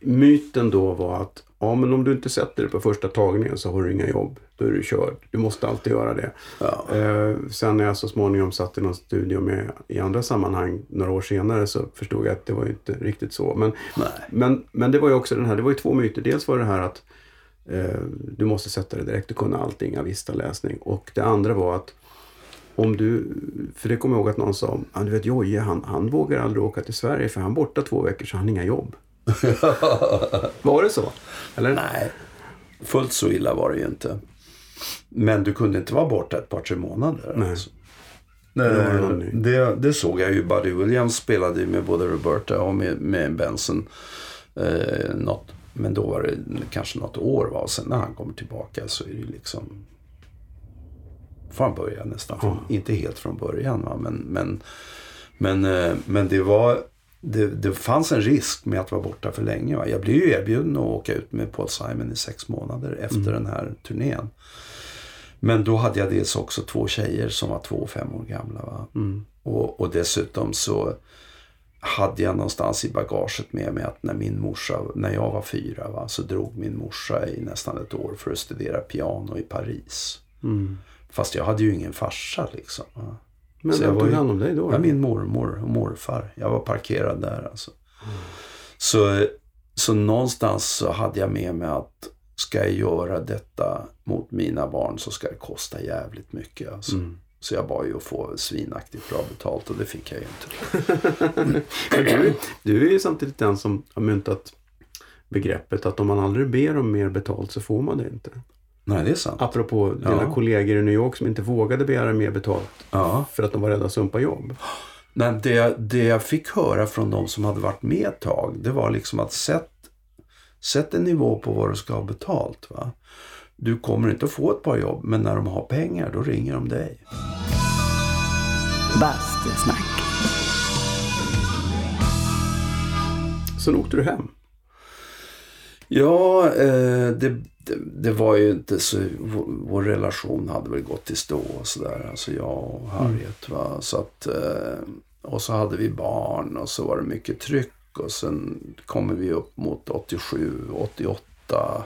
A: myten då var att ja men om du inte sätter det på första tagningen så har du inga jobb. Då är du körd. Du måste alltid göra det.
C: ja.
A: Eh, sen när jag så småningom satt i någon studio med i andra sammanhang några år senare så förstod jag att det var ju inte riktigt så. Men,
C: Nej.
A: men, men det var ju också den här, det var ju två myter. Dels var det här att eh, du måste sätta det direkt och kunna allting av vista läsning. Och det andra var att om du, för det kommer jag ihåg att någon sa, ah, du vet Jojje han, han vågar aldrig åka till Sverige för han är borta två veckor så han har inga jobb. var det så? Eller?
C: Nej, fullt så illa var det ju inte. Men du kunde inte vara borta ett par, tre månader.
A: Nej.
C: Alltså.
A: Det var någon ny.
C: Det, det såg jag ju. Buddy Williams spelade ju med både Roberta och med, med Benson. Eh, något, men då var det kanske något år. Va? Och sen när han kommer tillbaka så är det ju liksom... Från början nästan. Från, Inte helt från början. Va? Men, men, men, eh, men det var... Det, det fanns en risk med att vara borta för länge. Va? Jag blev ju erbjuden att åka ut med Paul Simon i sex månader efter den här turnén. Men då hade jag dels också två tjejer som var två och fem år gamla. Va? Och, och dessutom så hade jag någonstans i bagaget med mig att när min morsa, när jag var fyra, va, så drog min morsa i nästan ett år för att studera piano i Paris. Fast jag hade ju ingen farsa liksom. Va?
A: Men
C: Så
A: vem tog hand om dig då?
C: Ja, min mormor och morfar. Jag var parkerad där alltså. Så, så någonstans så hade jag med mig att ska jag göra detta mot mina barn så ska det kosta jävligt mycket. Alltså.
A: Mm.
C: Så jag bad ju att få svinaktigt bra betalt och det fick jag ju inte.
A: Du, du är ju samtidigt den som har myntat begreppet att om man aldrig ber om mer betalt så får man det inte.
C: Nej, det är sant.
A: Apropå dina
C: Ja.
A: kollegor i New York som inte vågade begära mer betalt
C: Ja.
A: för att de var rädda att sumpa jobb.
C: Nej, det, det jag fick höra från de som hade varit med ett tag, det var liksom att sätt, sätt en nivå på vad du ska ha betalt. Va? Du kommer inte att få ett par jobb, men när de har pengar, då ringer de dig.
B: Bastusnack.
A: Sen åkte du hem.
C: Ja, eh, det, det, det var ju inte så... Vår, vår relation hade väl gått i stå och sådär. Alltså jag och Harriet. Va? Så att, eh, och så hade vi barn och så var det mycket tryck. Och sen kommer vi upp mot 87, 88.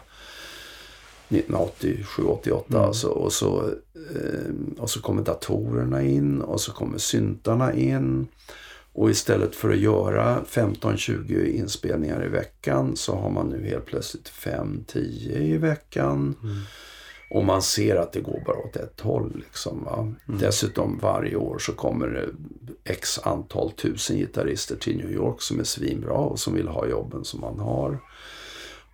C: 1987, 88 alltså. Och så, eh, och så kommer datorerna in och så kommer syntarna in. Och istället för att göra 15-20 inspelningar i veckan så har man nu helt plötsligt 5-10 i veckan. Och man ser att det går bara åt ett håll. Liksom, va? Dessutom varje år så kommer det x antal tusen gitarrister till New York som är svinbra och som vill ha jobben som man har.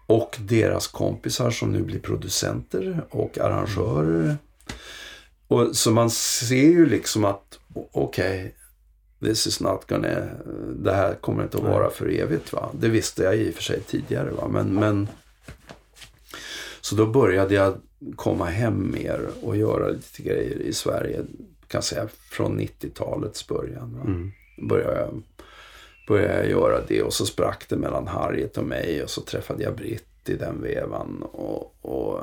C: Och deras kompisar som nu blir producenter och arrangörer. Och, så man ser ju liksom att okej, this is not gonna, det här kommer inte att vara för evigt. Va? Det visste jag i och för sig tidigare. Va? Men, men, så då började jag komma hem mer och göra lite grejer i Sverige. Kan säga från 90-talets början. Va?
A: Mm.
C: Började, jag, började jag göra det och så sprack det mellan Harriet och mig och så träffade jag Britt i den vevan. Och, och,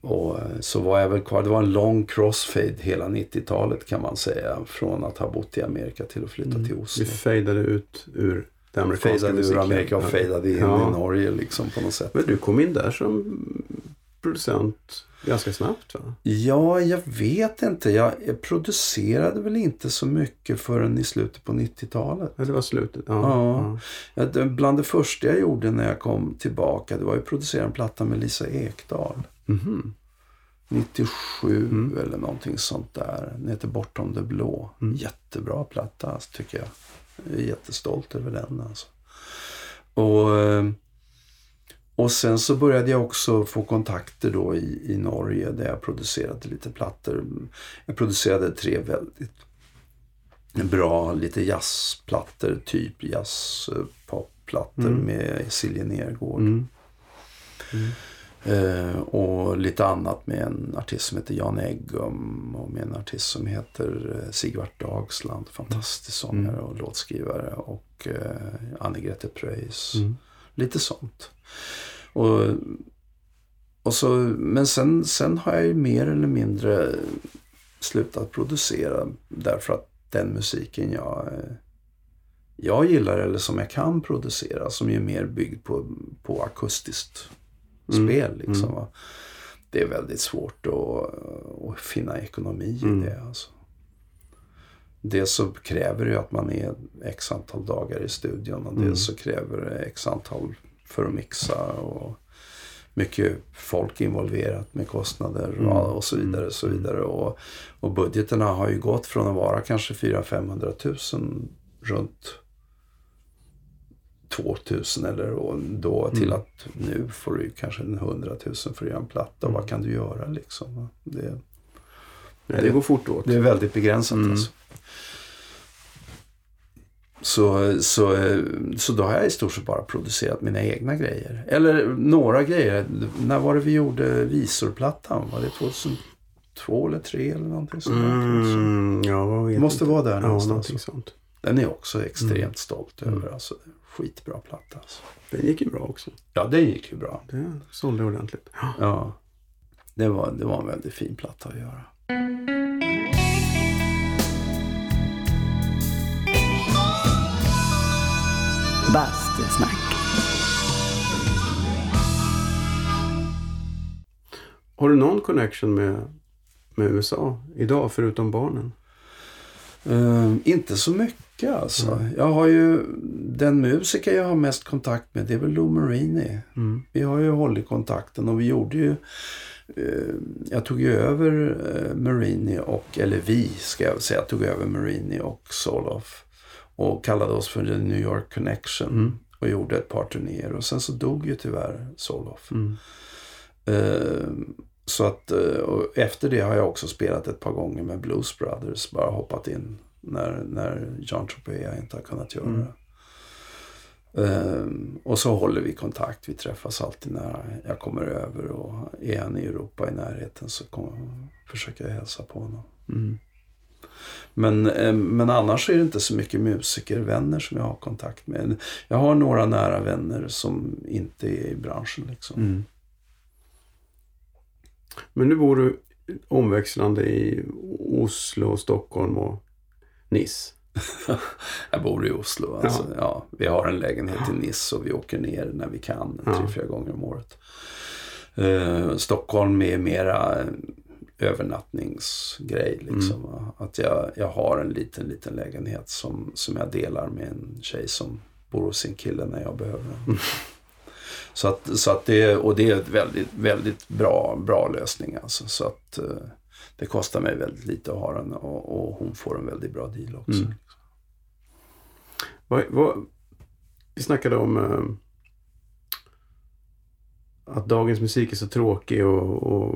C: och så var jag väl kvar. Det var en lång crossfade hela 90-talet kan man säga. Från att ha bott i Amerika till att flytta till Oslo.
A: Vi fejdade ut ur det amerikanska
C: Fejdade ur. Amerika och fejdade in
A: Ja.
C: i Norge liksom på något sätt.
A: Men du kom in där som producent ganska snabbt va?
C: Ja, jag vet inte. Jag, jag producerade väl inte så mycket förrän i slutet på 90-talet.
A: Ja, det var slutet. Ja.
C: Ja. Ja, det- bland det första jag gjorde när jag kom tillbaka det var ju att producera en platta med Lisa Ekdahl.
A: Mhm.
C: 97 eller någonting sånt där. Den heter Bortom det blå.
A: Mm.
C: Jättebra platta alltså, tycker jag. Jag är jättestolt över den alltså. Och, eh, och sen så började jag också få kontakter då i, i Norge där jag producerade lite plattor. Jag producerade tre väldigt bra lite jazzplattor, typ jazzpopplattor
A: Mm.
C: med Silje Nergård.
A: Mm.
C: Eh, och lite annat med en artist som heter Jan Eggum och med en artist som heter eh, Sigvart Dagsland. Fantastisk sångare och låtskrivare. Och eh, Anne-Grete Preus.
A: Mm.
C: Lite sånt. Och, och så, men sen, sen har jag ju mer eller mindre slutat producera därför att den musiken jag, jag gillar eller som jag kan producera som är mer byggd på, på akustiskt
A: Mm.
C: Spel. Liksom,
A: Mm.
C: va. Det är väldigt svårt att, att finna ekonomi i
A: Mm.
C: det. Alltså. Dels så kräver det ju att man är x antal dagar i studion och
A: Mm.
C: dels så kräver det x antal för att mixa och mycket folk involverat med kostnader
A: Mm.
C: och, så vidare. Och, så vidare. Och, och budgeterna har ju gått från att vara kanske 400-500 000 runt 2000 eller och då till
A: Mm.
C: att nu får du kanske en 100 000 för att göra en platta.
A: Mm.
C: Vad kan du göra liksom? Det,
A: Nej, det går fort åt.
C: det är väldigt begränsat
A: Mm.
C: alltså. Så, så, så då har jag i stort sett bara producerat mina egna grejer. Eller några grejer. När var det vi gjorde Visorplattan? Var det 2002 eller 2003 eller någonting sånt?
A: Mm, ja,
C: Det måste
A: inte.
C: vara där
A: Ja,
C: någonstans.
A: någonting sånt.
C: Den är jag också extremt
A: Mm.
C: stolt
A: Mm.
C: över. Alltså, skitbra platta alltså.
A: Den gick ju bra också.
C: Ja, den gick ju bra.
A: Det sålde ordentligt. Ja.
C: Det var, det var en väldigt fin platta att göra.
B: Bastusnack.
A: Har du någon connection med, med USA idag förutom barnen?
C: Eh, inte så mycket alltså.
A: Mm.
C: Jag har ju, den musiker jag har mest kontakt med det är väl Lou Marini.
A: Mm.
C: Vi har ju hållit kontakten och vi gjorde ju eh, jag tog ju över eh, Marini och, eller vi ska jag säga, tog över Marini och Soloff. Och kallade oss för The New York Connection.
A: Mm.
C: Och gjorde ett par turnéer. Och sen så dog ju tyvärr Soloff.
A: Mm.
C: Eh, så att, eh, efter det har jag också spelat ett par gånger med Blues Brothers. Bara hoppat in när, när John Tropea inte har kunnat göra
A: Mm.
C: det. Eh, och så håller vi kontakt. Vi träffas alltid när jag kommer över. Och är han i Europa i närheten så kommer, försöker jag hälsa på honom.
A: Mm.
C: Men, eh, men annars är det inte så mycket musikervänner som jag har kontakt med. Jag har några nära vänner som inte är i branschen. Liksom.
A: Mm. Men nu bor du omväxlande i Oslo, Stockholm och Nice.
C: Jag bor i Oslo. Alltså. Ja. vi har en lägenhet i Nice och vi åker ner när vi kan.
A: Ja.
C: Tre, fyra gånger om året. Eh, Stockholm är mera en övernattningsgrej. Liksom, va. Att jag, jag har en liten, liten lägenhet som, som jag delar med en tjej som bor hos sin kille när jag behöver den. Så att, så att det, och det är ett väldigt, väldigt bra, bra lösning. Alltså. Så att eh, det kostar mig väldigt lite att ha den och, och hon får en väldigt bra deal också.
A: Mm. Vad, vad, vi snackade om eh, att dagens musik är så tråkig och, och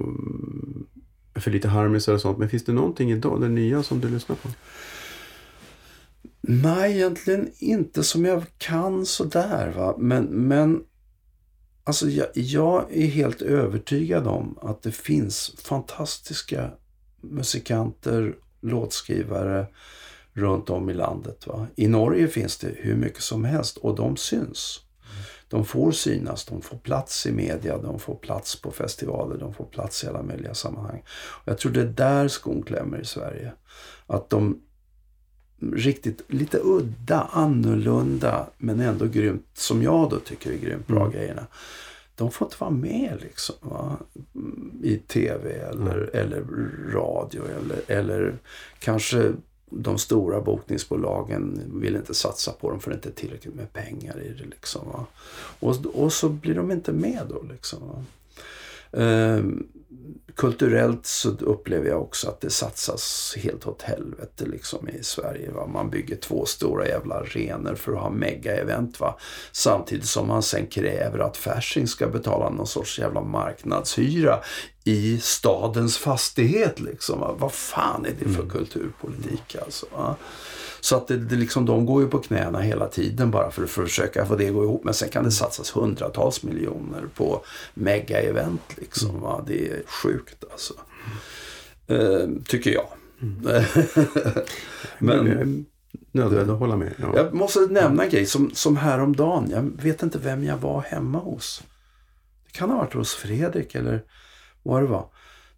A: för lite harmisar och sånt. Men finns det någonting idag, det nya som du lyssnar på?
C: Nej, egentligen inte som jag kan sådär. Va? Men, men alltså jag, jag är helt övertygad om att det finns fantastiska musikanter, låtskrivare runt om i landet. Va? I Norge finns det hur mycket som helst och de syns. De får synas, de får plats i media, de får plats på festivaler, de får plats i alla möjliga sammanhang. Och jag tror det är där skon klämmer i Sverige. Att de riktigt lite udda, annorlunda men ändå grymt, som jag då tycker är grymt bra
A: Mm.
C: grejerna. De får inte vara med liksom. Va? I tv eller, eller radio eller, eller kanske de stora bokningsbolagen vill inte satsa på dem för det inte är tillräckligt med pengar i det. Liksom, va? Och, och så blir de inte med då. Liksom, va? Ehm, kulturellt så upplever jag också att det satsas helt åt helvete liksom i Sverige. Va? Man bygger två stora jävla arenor för att ha mega-event. Va? Samtidigt som man sen kräver att Fasching ska betala någon sorts jävla marknadshyra i stadens fastighet. Liksom, va? Vad fan är det för kulturpolitik alltså? Va? Så att det, det liksom, de går ju på knäna hela tiden bara för att försöka få det att gå ihop. Men sen kan det satsas hundratals miljoner på mega-event. Liksom, va? Det är sjukt alltså. Eh, tycker jag.
A: Men,
C: Men
A: jag är nödvändig att hålla med. Ja.
C: jag måste nämna en grej som, som häromdagen. Jag vet inte vem jag var hemma hos. Det kan ha varit hos Fredrik eller vad det var.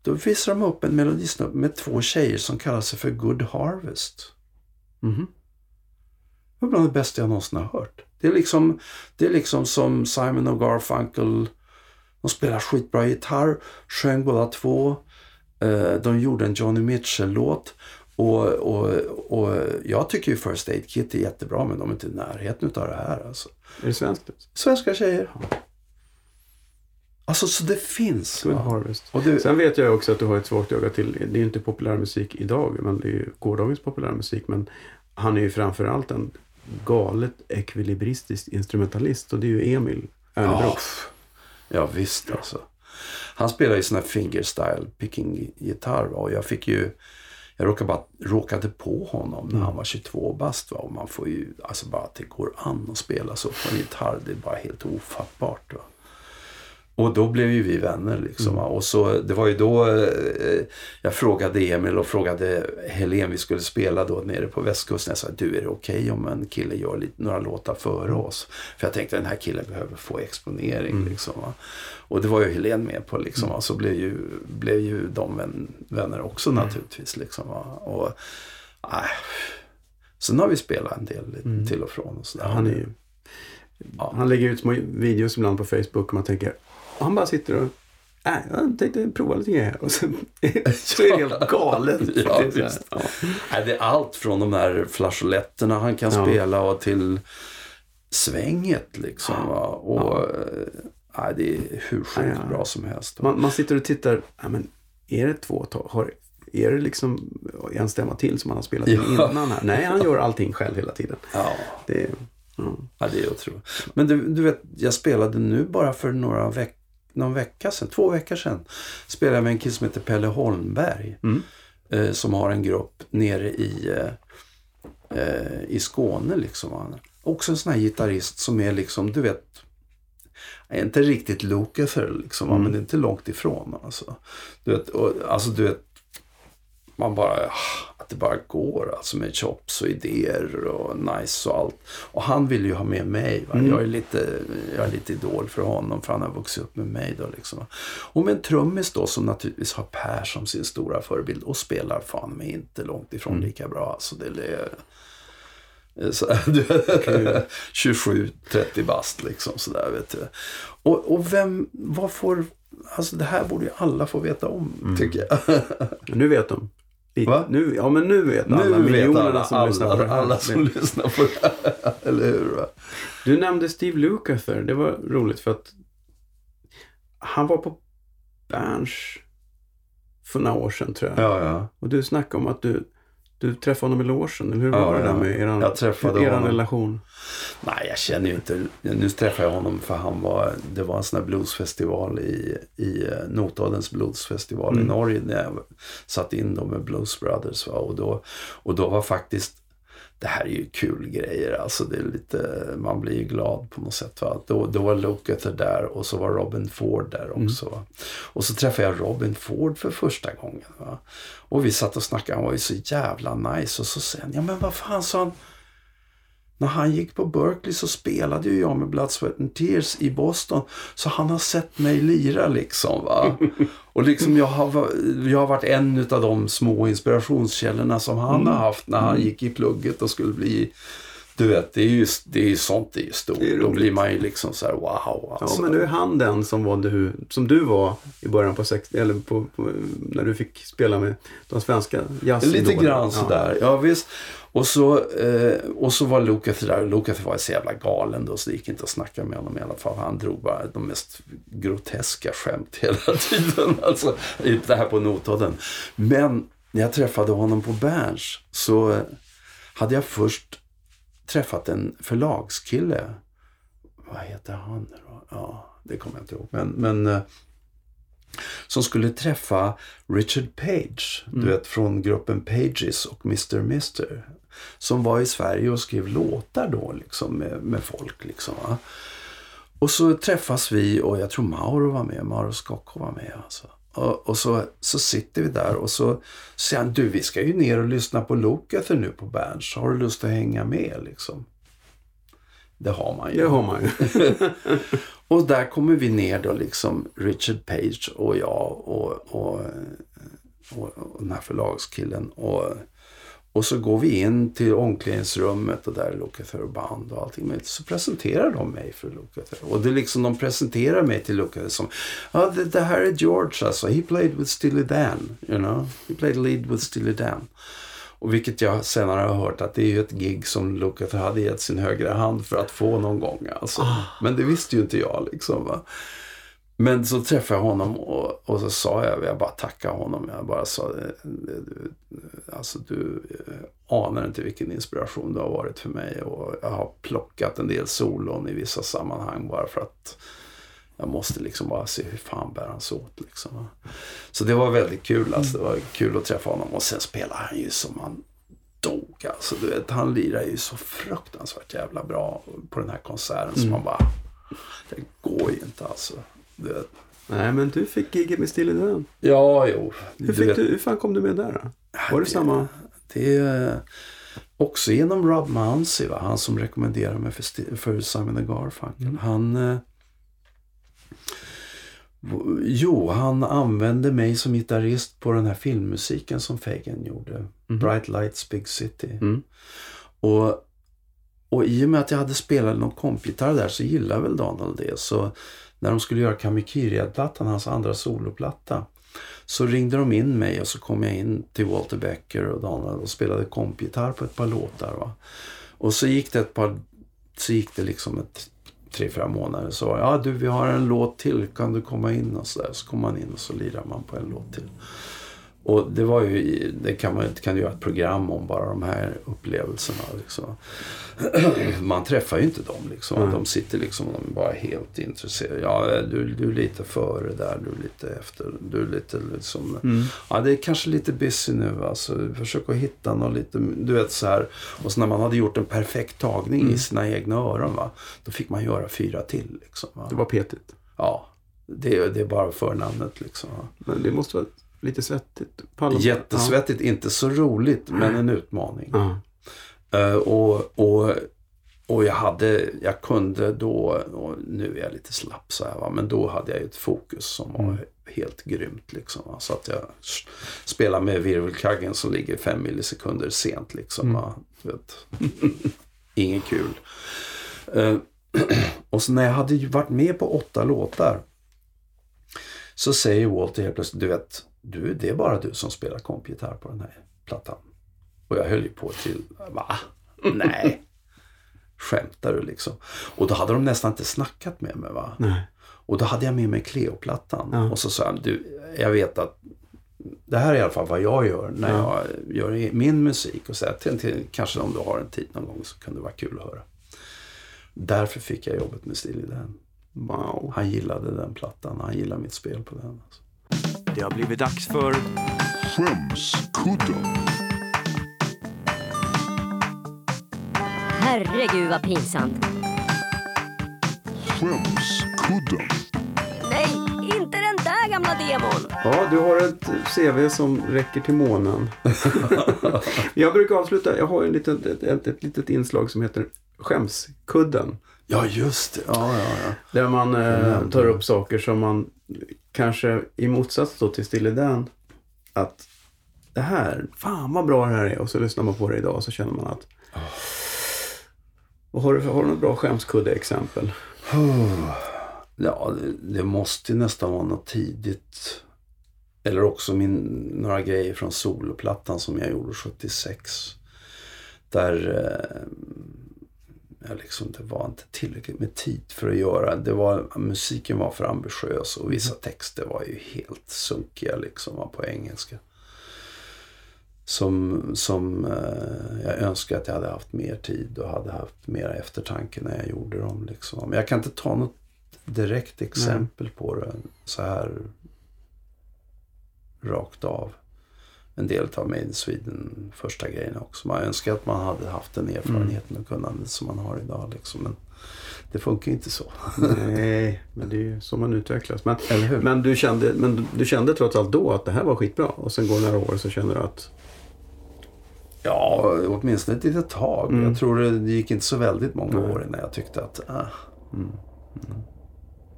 C: Då visade de upp en melodisnutt med två tjejer som kallar sig för Good Harvest.
A: Mhm.
C: Det var bland det bästa jag någonsin har hört. Det är liksom, det är liksom som Simon och Garfunkel. De spelar skitbra gitarr, sjöng båda två. Eh, De gjorde en Johnny Mitchell-låt. Och, och, och jag tycker ju First Aid Kit är jättebra men de är inte i närheten av det här. Alltså.
A: Är det svenskt?
C: Svenska tjejer. Alltså så det finns.
A: Good
C: va?
A: Harvest.
C: Och det,
A: Sen vet jag också att du har ett svagt öga till, det är ju inte populärmusik idag, men det är ju gårdagens populärmusik. Men han är ju framförallt en galet ekvilibristisk instrumentalist och det är ju Emil
C: ja,
A: Ernebrook.
C: ja visst alltså. Han spelar ju sån här fingerstyle picking gitarr va? och jag fick ju jag råkade, bara, råkade på honom när han var 22 bast. Va? Och man får ju, alltså bara att det går an att spela så på en gitarr, det är bara helt ofattbart. Va? Och då blev ju vi vänner liksom. va. Och så, det var ju då eh, jag frågade Emil och frågade Helen, vi skulle spela då nere på västkusten. Jag sa, du är det okej om en kille gör lite, några låtar före oss? För jag tänkte den här killen behöver få exponering liksom. Va? Och det var ju Helen med på liksom. va. Så blev ju, blev ju de vän, vänner också naturligtvis liksom. Och, äh, sen har vi spelat en del till och från och sådär.
A: Han, är ju,
C: Ja.
A: han lägger ut små videos ibland på Facebook och man tänker, han bara sitter och Nej, jag tänkte prova lite grejer. Och så, så är det helt galet.
C: Ja,
A: här, ja.
C: Nej, det är allt från de här flageoletterna han kan
A: Ja.
C: spela och till svänget liksom. Va? Och, eh, nej, det är hur sjukt
A: Ja, ja.
C: bra som helst.
A: Man, man sitter och tittar, ja, men är det två? Har, är det liksom en stämma till som han har spelat in
C: Ja.
A: innan här? Nej, han gör allting själv hela tiden.
C: Ja,
A: Det, ja.
C: ja, det är otroligt. Men du, du vet, jag spelade nu bara för några veck någon vecka sedan, två veckor sedan, spelade jag med en kille som heter Pelle Holmberg.
A: Mm.
C: Eh, som har en grupp nere i, eh, eh, i Skåne liksom. Också en sån här gitarrist som är liksom, du vet, inte riktigt Lukather liksom,
A: Mm.
C: men det är inte långt ifrån. Alltså, du vet, och, alltså, du vet man bara, att det bara går alltså med chops och idéer och nice och allt. Och han vill ju ha med mig.
A: Mm.
C: Jag, är lite, jag är lite idol för honom för han har vuxit upp med mig. Då, liksom. Och med en trummis då som naturligtvis har Per som sin stora förebild och spelar fan mig inte långt ifrån
A: Mm.
C: lika bra. Alltså, det är, så, du, 27-30 bast liksom sådär vet du. Och, och vem, vad får, alltså det här borde ju alla få veta om
A: Mm.
C: tycker jag.
A: Nu vet de.
C: Va?
A: Nu, ja, men nu vet alla.
C: Nu vet
A: miljonerna
C: alla,
A: som lyssnar på
C: alla,
A: det här.
C: alla som lyssnar på det här. Eller hur? Va?
A: Du nämnde Steve Lukather. Det var roligt för att han var på Berns för några år sedan tror jag.
C: Ja, ja.
A: Och du snackade om att du, du träffade honom i logen. Eller hur
C: Ja,
A: var det
C: ja.
A: där med eran,
C: Jag träffade
A: eran
C: honom.
A: relation?
C: Nej, jag känner ju inte. Nu träffade jag honom för han var, det var en sån här bluesfestival i, i eh, Notodens bluesfestival
A: Mm.
C: i Norge. När jag satt in då med Blues Brothers. Va? Och, då, och då var faktiskt, det här är ju kul grejer. Alltså det är lite, man blir ju glad på något sätt. Va? Då, då var Lukather där och så var Robin Ford där också. Va? Och så träffade jag Robin Ford för första gången. Va? Och vi satt och snackade, han var ju så jävla nice. Och så säger han, ja men vad fan sa han? När han gick på Berkeley så spelade ju jag med Blood, Sweat and Tears i Boston. Så han har sett mig lira liksom. Va? Och liksom jag har, jag har varit en av de små inspirationskällorna som han har haft när han gick i plugget och skulle bli du vet, det är ju, det är ju sånt det är ju stort.
A: Det är
C: Då blir man ju liksom så här wow.
A: Ja,
C: Alltså.
A: men nu är han den som, var du, som du var i början på 60 eller på, på, när du fick spela med de svenska jazzidolerna.
C: Lite grann
A: Ja.
C: sådär. Ja, visst. Och så, eh, och så var Lukather där. Lukather var så jävla galen då så det gick inte att snacka med honom i alla fall. Han drog bara de mest groteska skämt hela tiden. Alltså, det här på Notodden. Men när jag träffade honom på Berns så hade jag först träffat en förlagskille. Vad heter han då? Ja, det kommer jag inte ihåg. Men, men eh, som skulle träffa Richard Page, du vet från gruppen Pages och Mr. Mister. Som var i Sverige och skrev låtar då liksom med, med folk. Liksom, va? Och så träffas vi och jag tror Mauro var med, Mauro Scocco var med. Alltså. Och, och så, så sitter vi där och så säger han, du vi ska ju ner och lyssna på Lukather nu på Berns. Har du lust att hänga med liksom? Det har man ju.
A: Det har man ju.
C: Och där kommer vi ner då liksom Richard Page och jag och, och, och, och den här förlagskillen. Och, och så går vi in till omklädningsrummet och där är Lukather och band och allting. Men så presenterar de mig för Lukather. Och det är liksom de presenterar mig till Lukather som Ja, det, det här är George alltså. He played with Steely Dan. You know? He played lead with Steely Dan. Och vilket jag senare har hört att det är ju ett gig som Lukather hade gett sin högra hand för att få någon gång. Alltså. Men det visste ju inte jag liksom. Va? Men så träffade jag honom och, och så sa jag, jag bara tackade honom. Jag bara sa, eh, du, alltså du eh, anar inte vilken inspiration du har varit för mig. Och jag har plockat en del solon i vissa sammanhang bara för att jag måste liksom bara se hur fan bär han sig åt. Liksom. Så det var väldigt kul. Alltså. Det var kul att träffa honom. Och sen spelar han ju som han dog. Alltså, du vet, han lirar ju så fruktansvärt jävla bra på den här konserten. Så man bara, det går ju inte alltså. Du vet.
A: Nej, men du fick giget med Steely Dan.
C: Ja, jo.
A: Hur, fick du, hur fan kom du med där då? Var det
C: det-
A: samma?
C: Det är också genom Rob Mounsey, va? han som rekommenderar mig för, för Simon Garfunkel. Han... Eh, jo, han använde mig som gitarrist på den här filmmusiken som Fagan gjorde. Bright Lights Big City.
A: Mm.
C: Och, och i och med att jag hade spelat någon kompgitarr där så gillade väl Donald det. Så när de skulle göra Kamikiriad-plattan, hans andra soloplatta, så ringde de in mig och så kom jag in till Walter Becker och Donald och spelade kompgitarr på ett par låtar. Va? Och så gick det ett par, så gick det liksom ett tre, fyra månader. Så ja du, vi har en låt till, kan du komma in? Och så där. Så kom man in och så lirade man på en låt till. Och det var ju, det kan man kan du göra ett program om bara de här upplevelserna. Liksom. Man träffar ju inte dem liksom.
A: Mm.
C: De sitter liksom, de bara helt intresserade. Ja, du, du är lite före där, du är lite efter. Du är lite liksom,
A: Mm.
C: ja det är kanske lite busy nu alltså. Försök att hitta något lite, du vet så här. Och så när man hade gjort en perfekt tagning
A: Mm.
C: i sina egna öron va. Då fick man göra fyra till liksom. Va?
A: Det var petigt.
C: Ja, det, det är bara förnamnet liksom.
A: Men det måste vara lite svettigt. Palla-
C: Jättesvettigt, inte så roligt men en utmaning.
A: Ja.
C: Eh, och, och, och jag hade, jag kunde då, och nu är jag lite slapp så här va, men då hade jag ju ett fokus som var
A: Mm.
C: helt grymt liksom. Va? Så att jag s- spelar med virvelkaggen som ligger fem millisekunder sent liksom.
A: Mm.
C: Va? Ingen kul. Eh, och så när jag hade ju varit med på åtta låtar så säger Walter helt plötsligt, du vet, du, det är bara du som spelar kompgitarr på den här plattan. Och jag höll ju på till, va? Nej. Skämtar du liksom? Och då hade de nästan inte snackat med mig va?
A: Nej.
C: Och då hade jag med mig Cleo-plattan.
A: Ja.
C: Och så sa jag, du, jag vet att det här är i alla fall vad jag gör när
A: Ja.
C: jag gör min musik. Och så här, till, till, kanske om du har en tid någon gång så kan det vara kul att höra. Därför fick jag jobbet med Steely Dan.
A: Wow.
C: Han gillade den plattan. Han gillade mitt spel på den. Alltså.
A: Det har blivit dags för
D: Skämskudden.
E: Herregud vad pinsamt.
D: Skämskudden.
E: Nej, inte den där gamla demon.
A: Ja, du har ett CV som räcker till månen. jag brukar avsluta, jag har en liten, ett, ett, ett litet inslag som heter Skämskudden.
C: Ja, just det. Ja, ja, ja.
A: Där man eh, tar upp saker som man kanske i motsats då till Stille Dan att det här, fan vad bra det här är och så lyssnar man på det idag och så känner man att Oh. har, du, har du något bra skämskudde-exempel?
C: Ja, det, det måste ju nästan vara något tidigt. Eller också min, några grejer från soloplattan som jag gjorde 76. Där eh, liksom, det var inte tillräckligt med tid för att göra. Det var, musiken var för ambitiös och vissa texter var ju helt sunkiga liksom på engelska. Som, som eh, jag önskar att jag hade haft mer tid och hade haft mer eftertanke när jag gjorde dem. Liksom. Men jag kan inte ta något direkt exempel på det så här rakt av. En del av Made in Sweden första grejen också. Man önskar att man hade haft den erfarenheten och kunnandet som man har idag. Liksom. Men det funkar inte så.
A: Nej, men det är ju så man utvecklas. Men, men, du kände, men du- kände trots allt då att det här var skitbra och sen går några år så känner du att
C: Ja, åtminstone ett litet tag.
A: Mm.
C: Jag tror det gick inte så väldigt många år innan jag tyckte att... Ah.
A: Mm.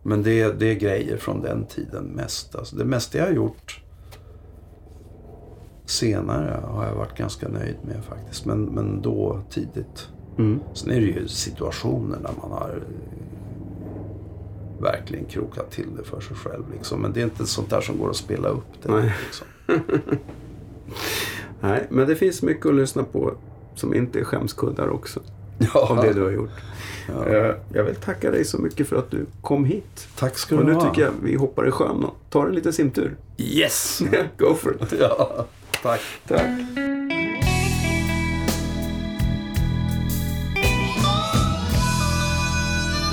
C: Men det, det är grejer från den tiden mest. Alltså, det mesta jag har gjort senare har jag varit ganska nöjd med faktiskt. Men, men då tidigt.
A: mm,
C: Sen är det ju situationer när man har eh, verkligen krokat till det för sig själv. Liksom. Men det är inte sånt där som går att spela upp. Det,
A: Nej.
C: liksom.
A: Nej, men det finns mycket att lyssna på som inte är skämskuddar också.
C: Ja.
A: Av det du har gjort.
C: Ja.
A: Eh, Jag vill tacka dig så mycket för att du kom hit.
C: Tack ska
A: Och
C: du
A: nu
C: ha.
A: tycker jag vi hoppar i sjön och tar en liten simtur.
C: Yes!
A: Go for it.
C: ja, tack.
A: Tack.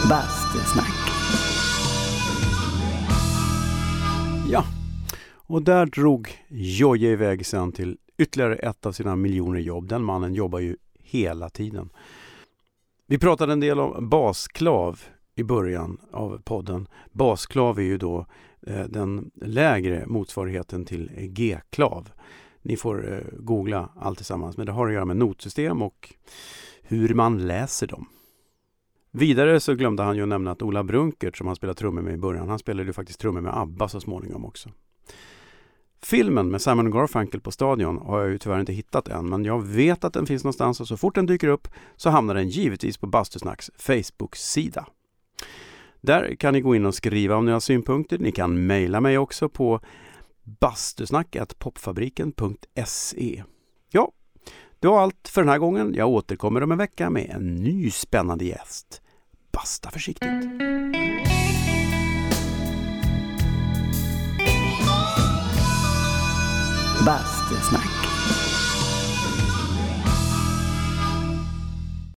B: Bastusnack.
A: Ja, och där drog Jojje iväg sen till ytterligare ett av sina miljoner jobb. Den mannen jobbar ju hela tiden. Vi pratade en del om basklav i början av podden. Basklav är ju då eh, den lägre motsvarigheten till G-klav. Ni får eh, googla allt tillsammans, men det har att göra med notsystem och hur man läser dem. Vidare så glömde han ju att nämna att Ola Brunkert som han spelade trummor med i början, han spelade ju faktiskt trummor med ABBA så småningom också. Filmen med Simon Garfunkel på Stadion har jag ju tyvärr inte hittat än, men jag vet att den finns någonstans och så fort den dyker upp så hamnar den givetvis på Bastusnacks Facebook-sida. Där kan ni gå in och skriva om ni har synpunkter. Ni kan mejla mig också på bastusnack.popfabriken.se Ja, det var allt för den här gången. Jag återkommer om en vecka med en ny spännande gäst. Basta försiktigt!
B: Bastusnack.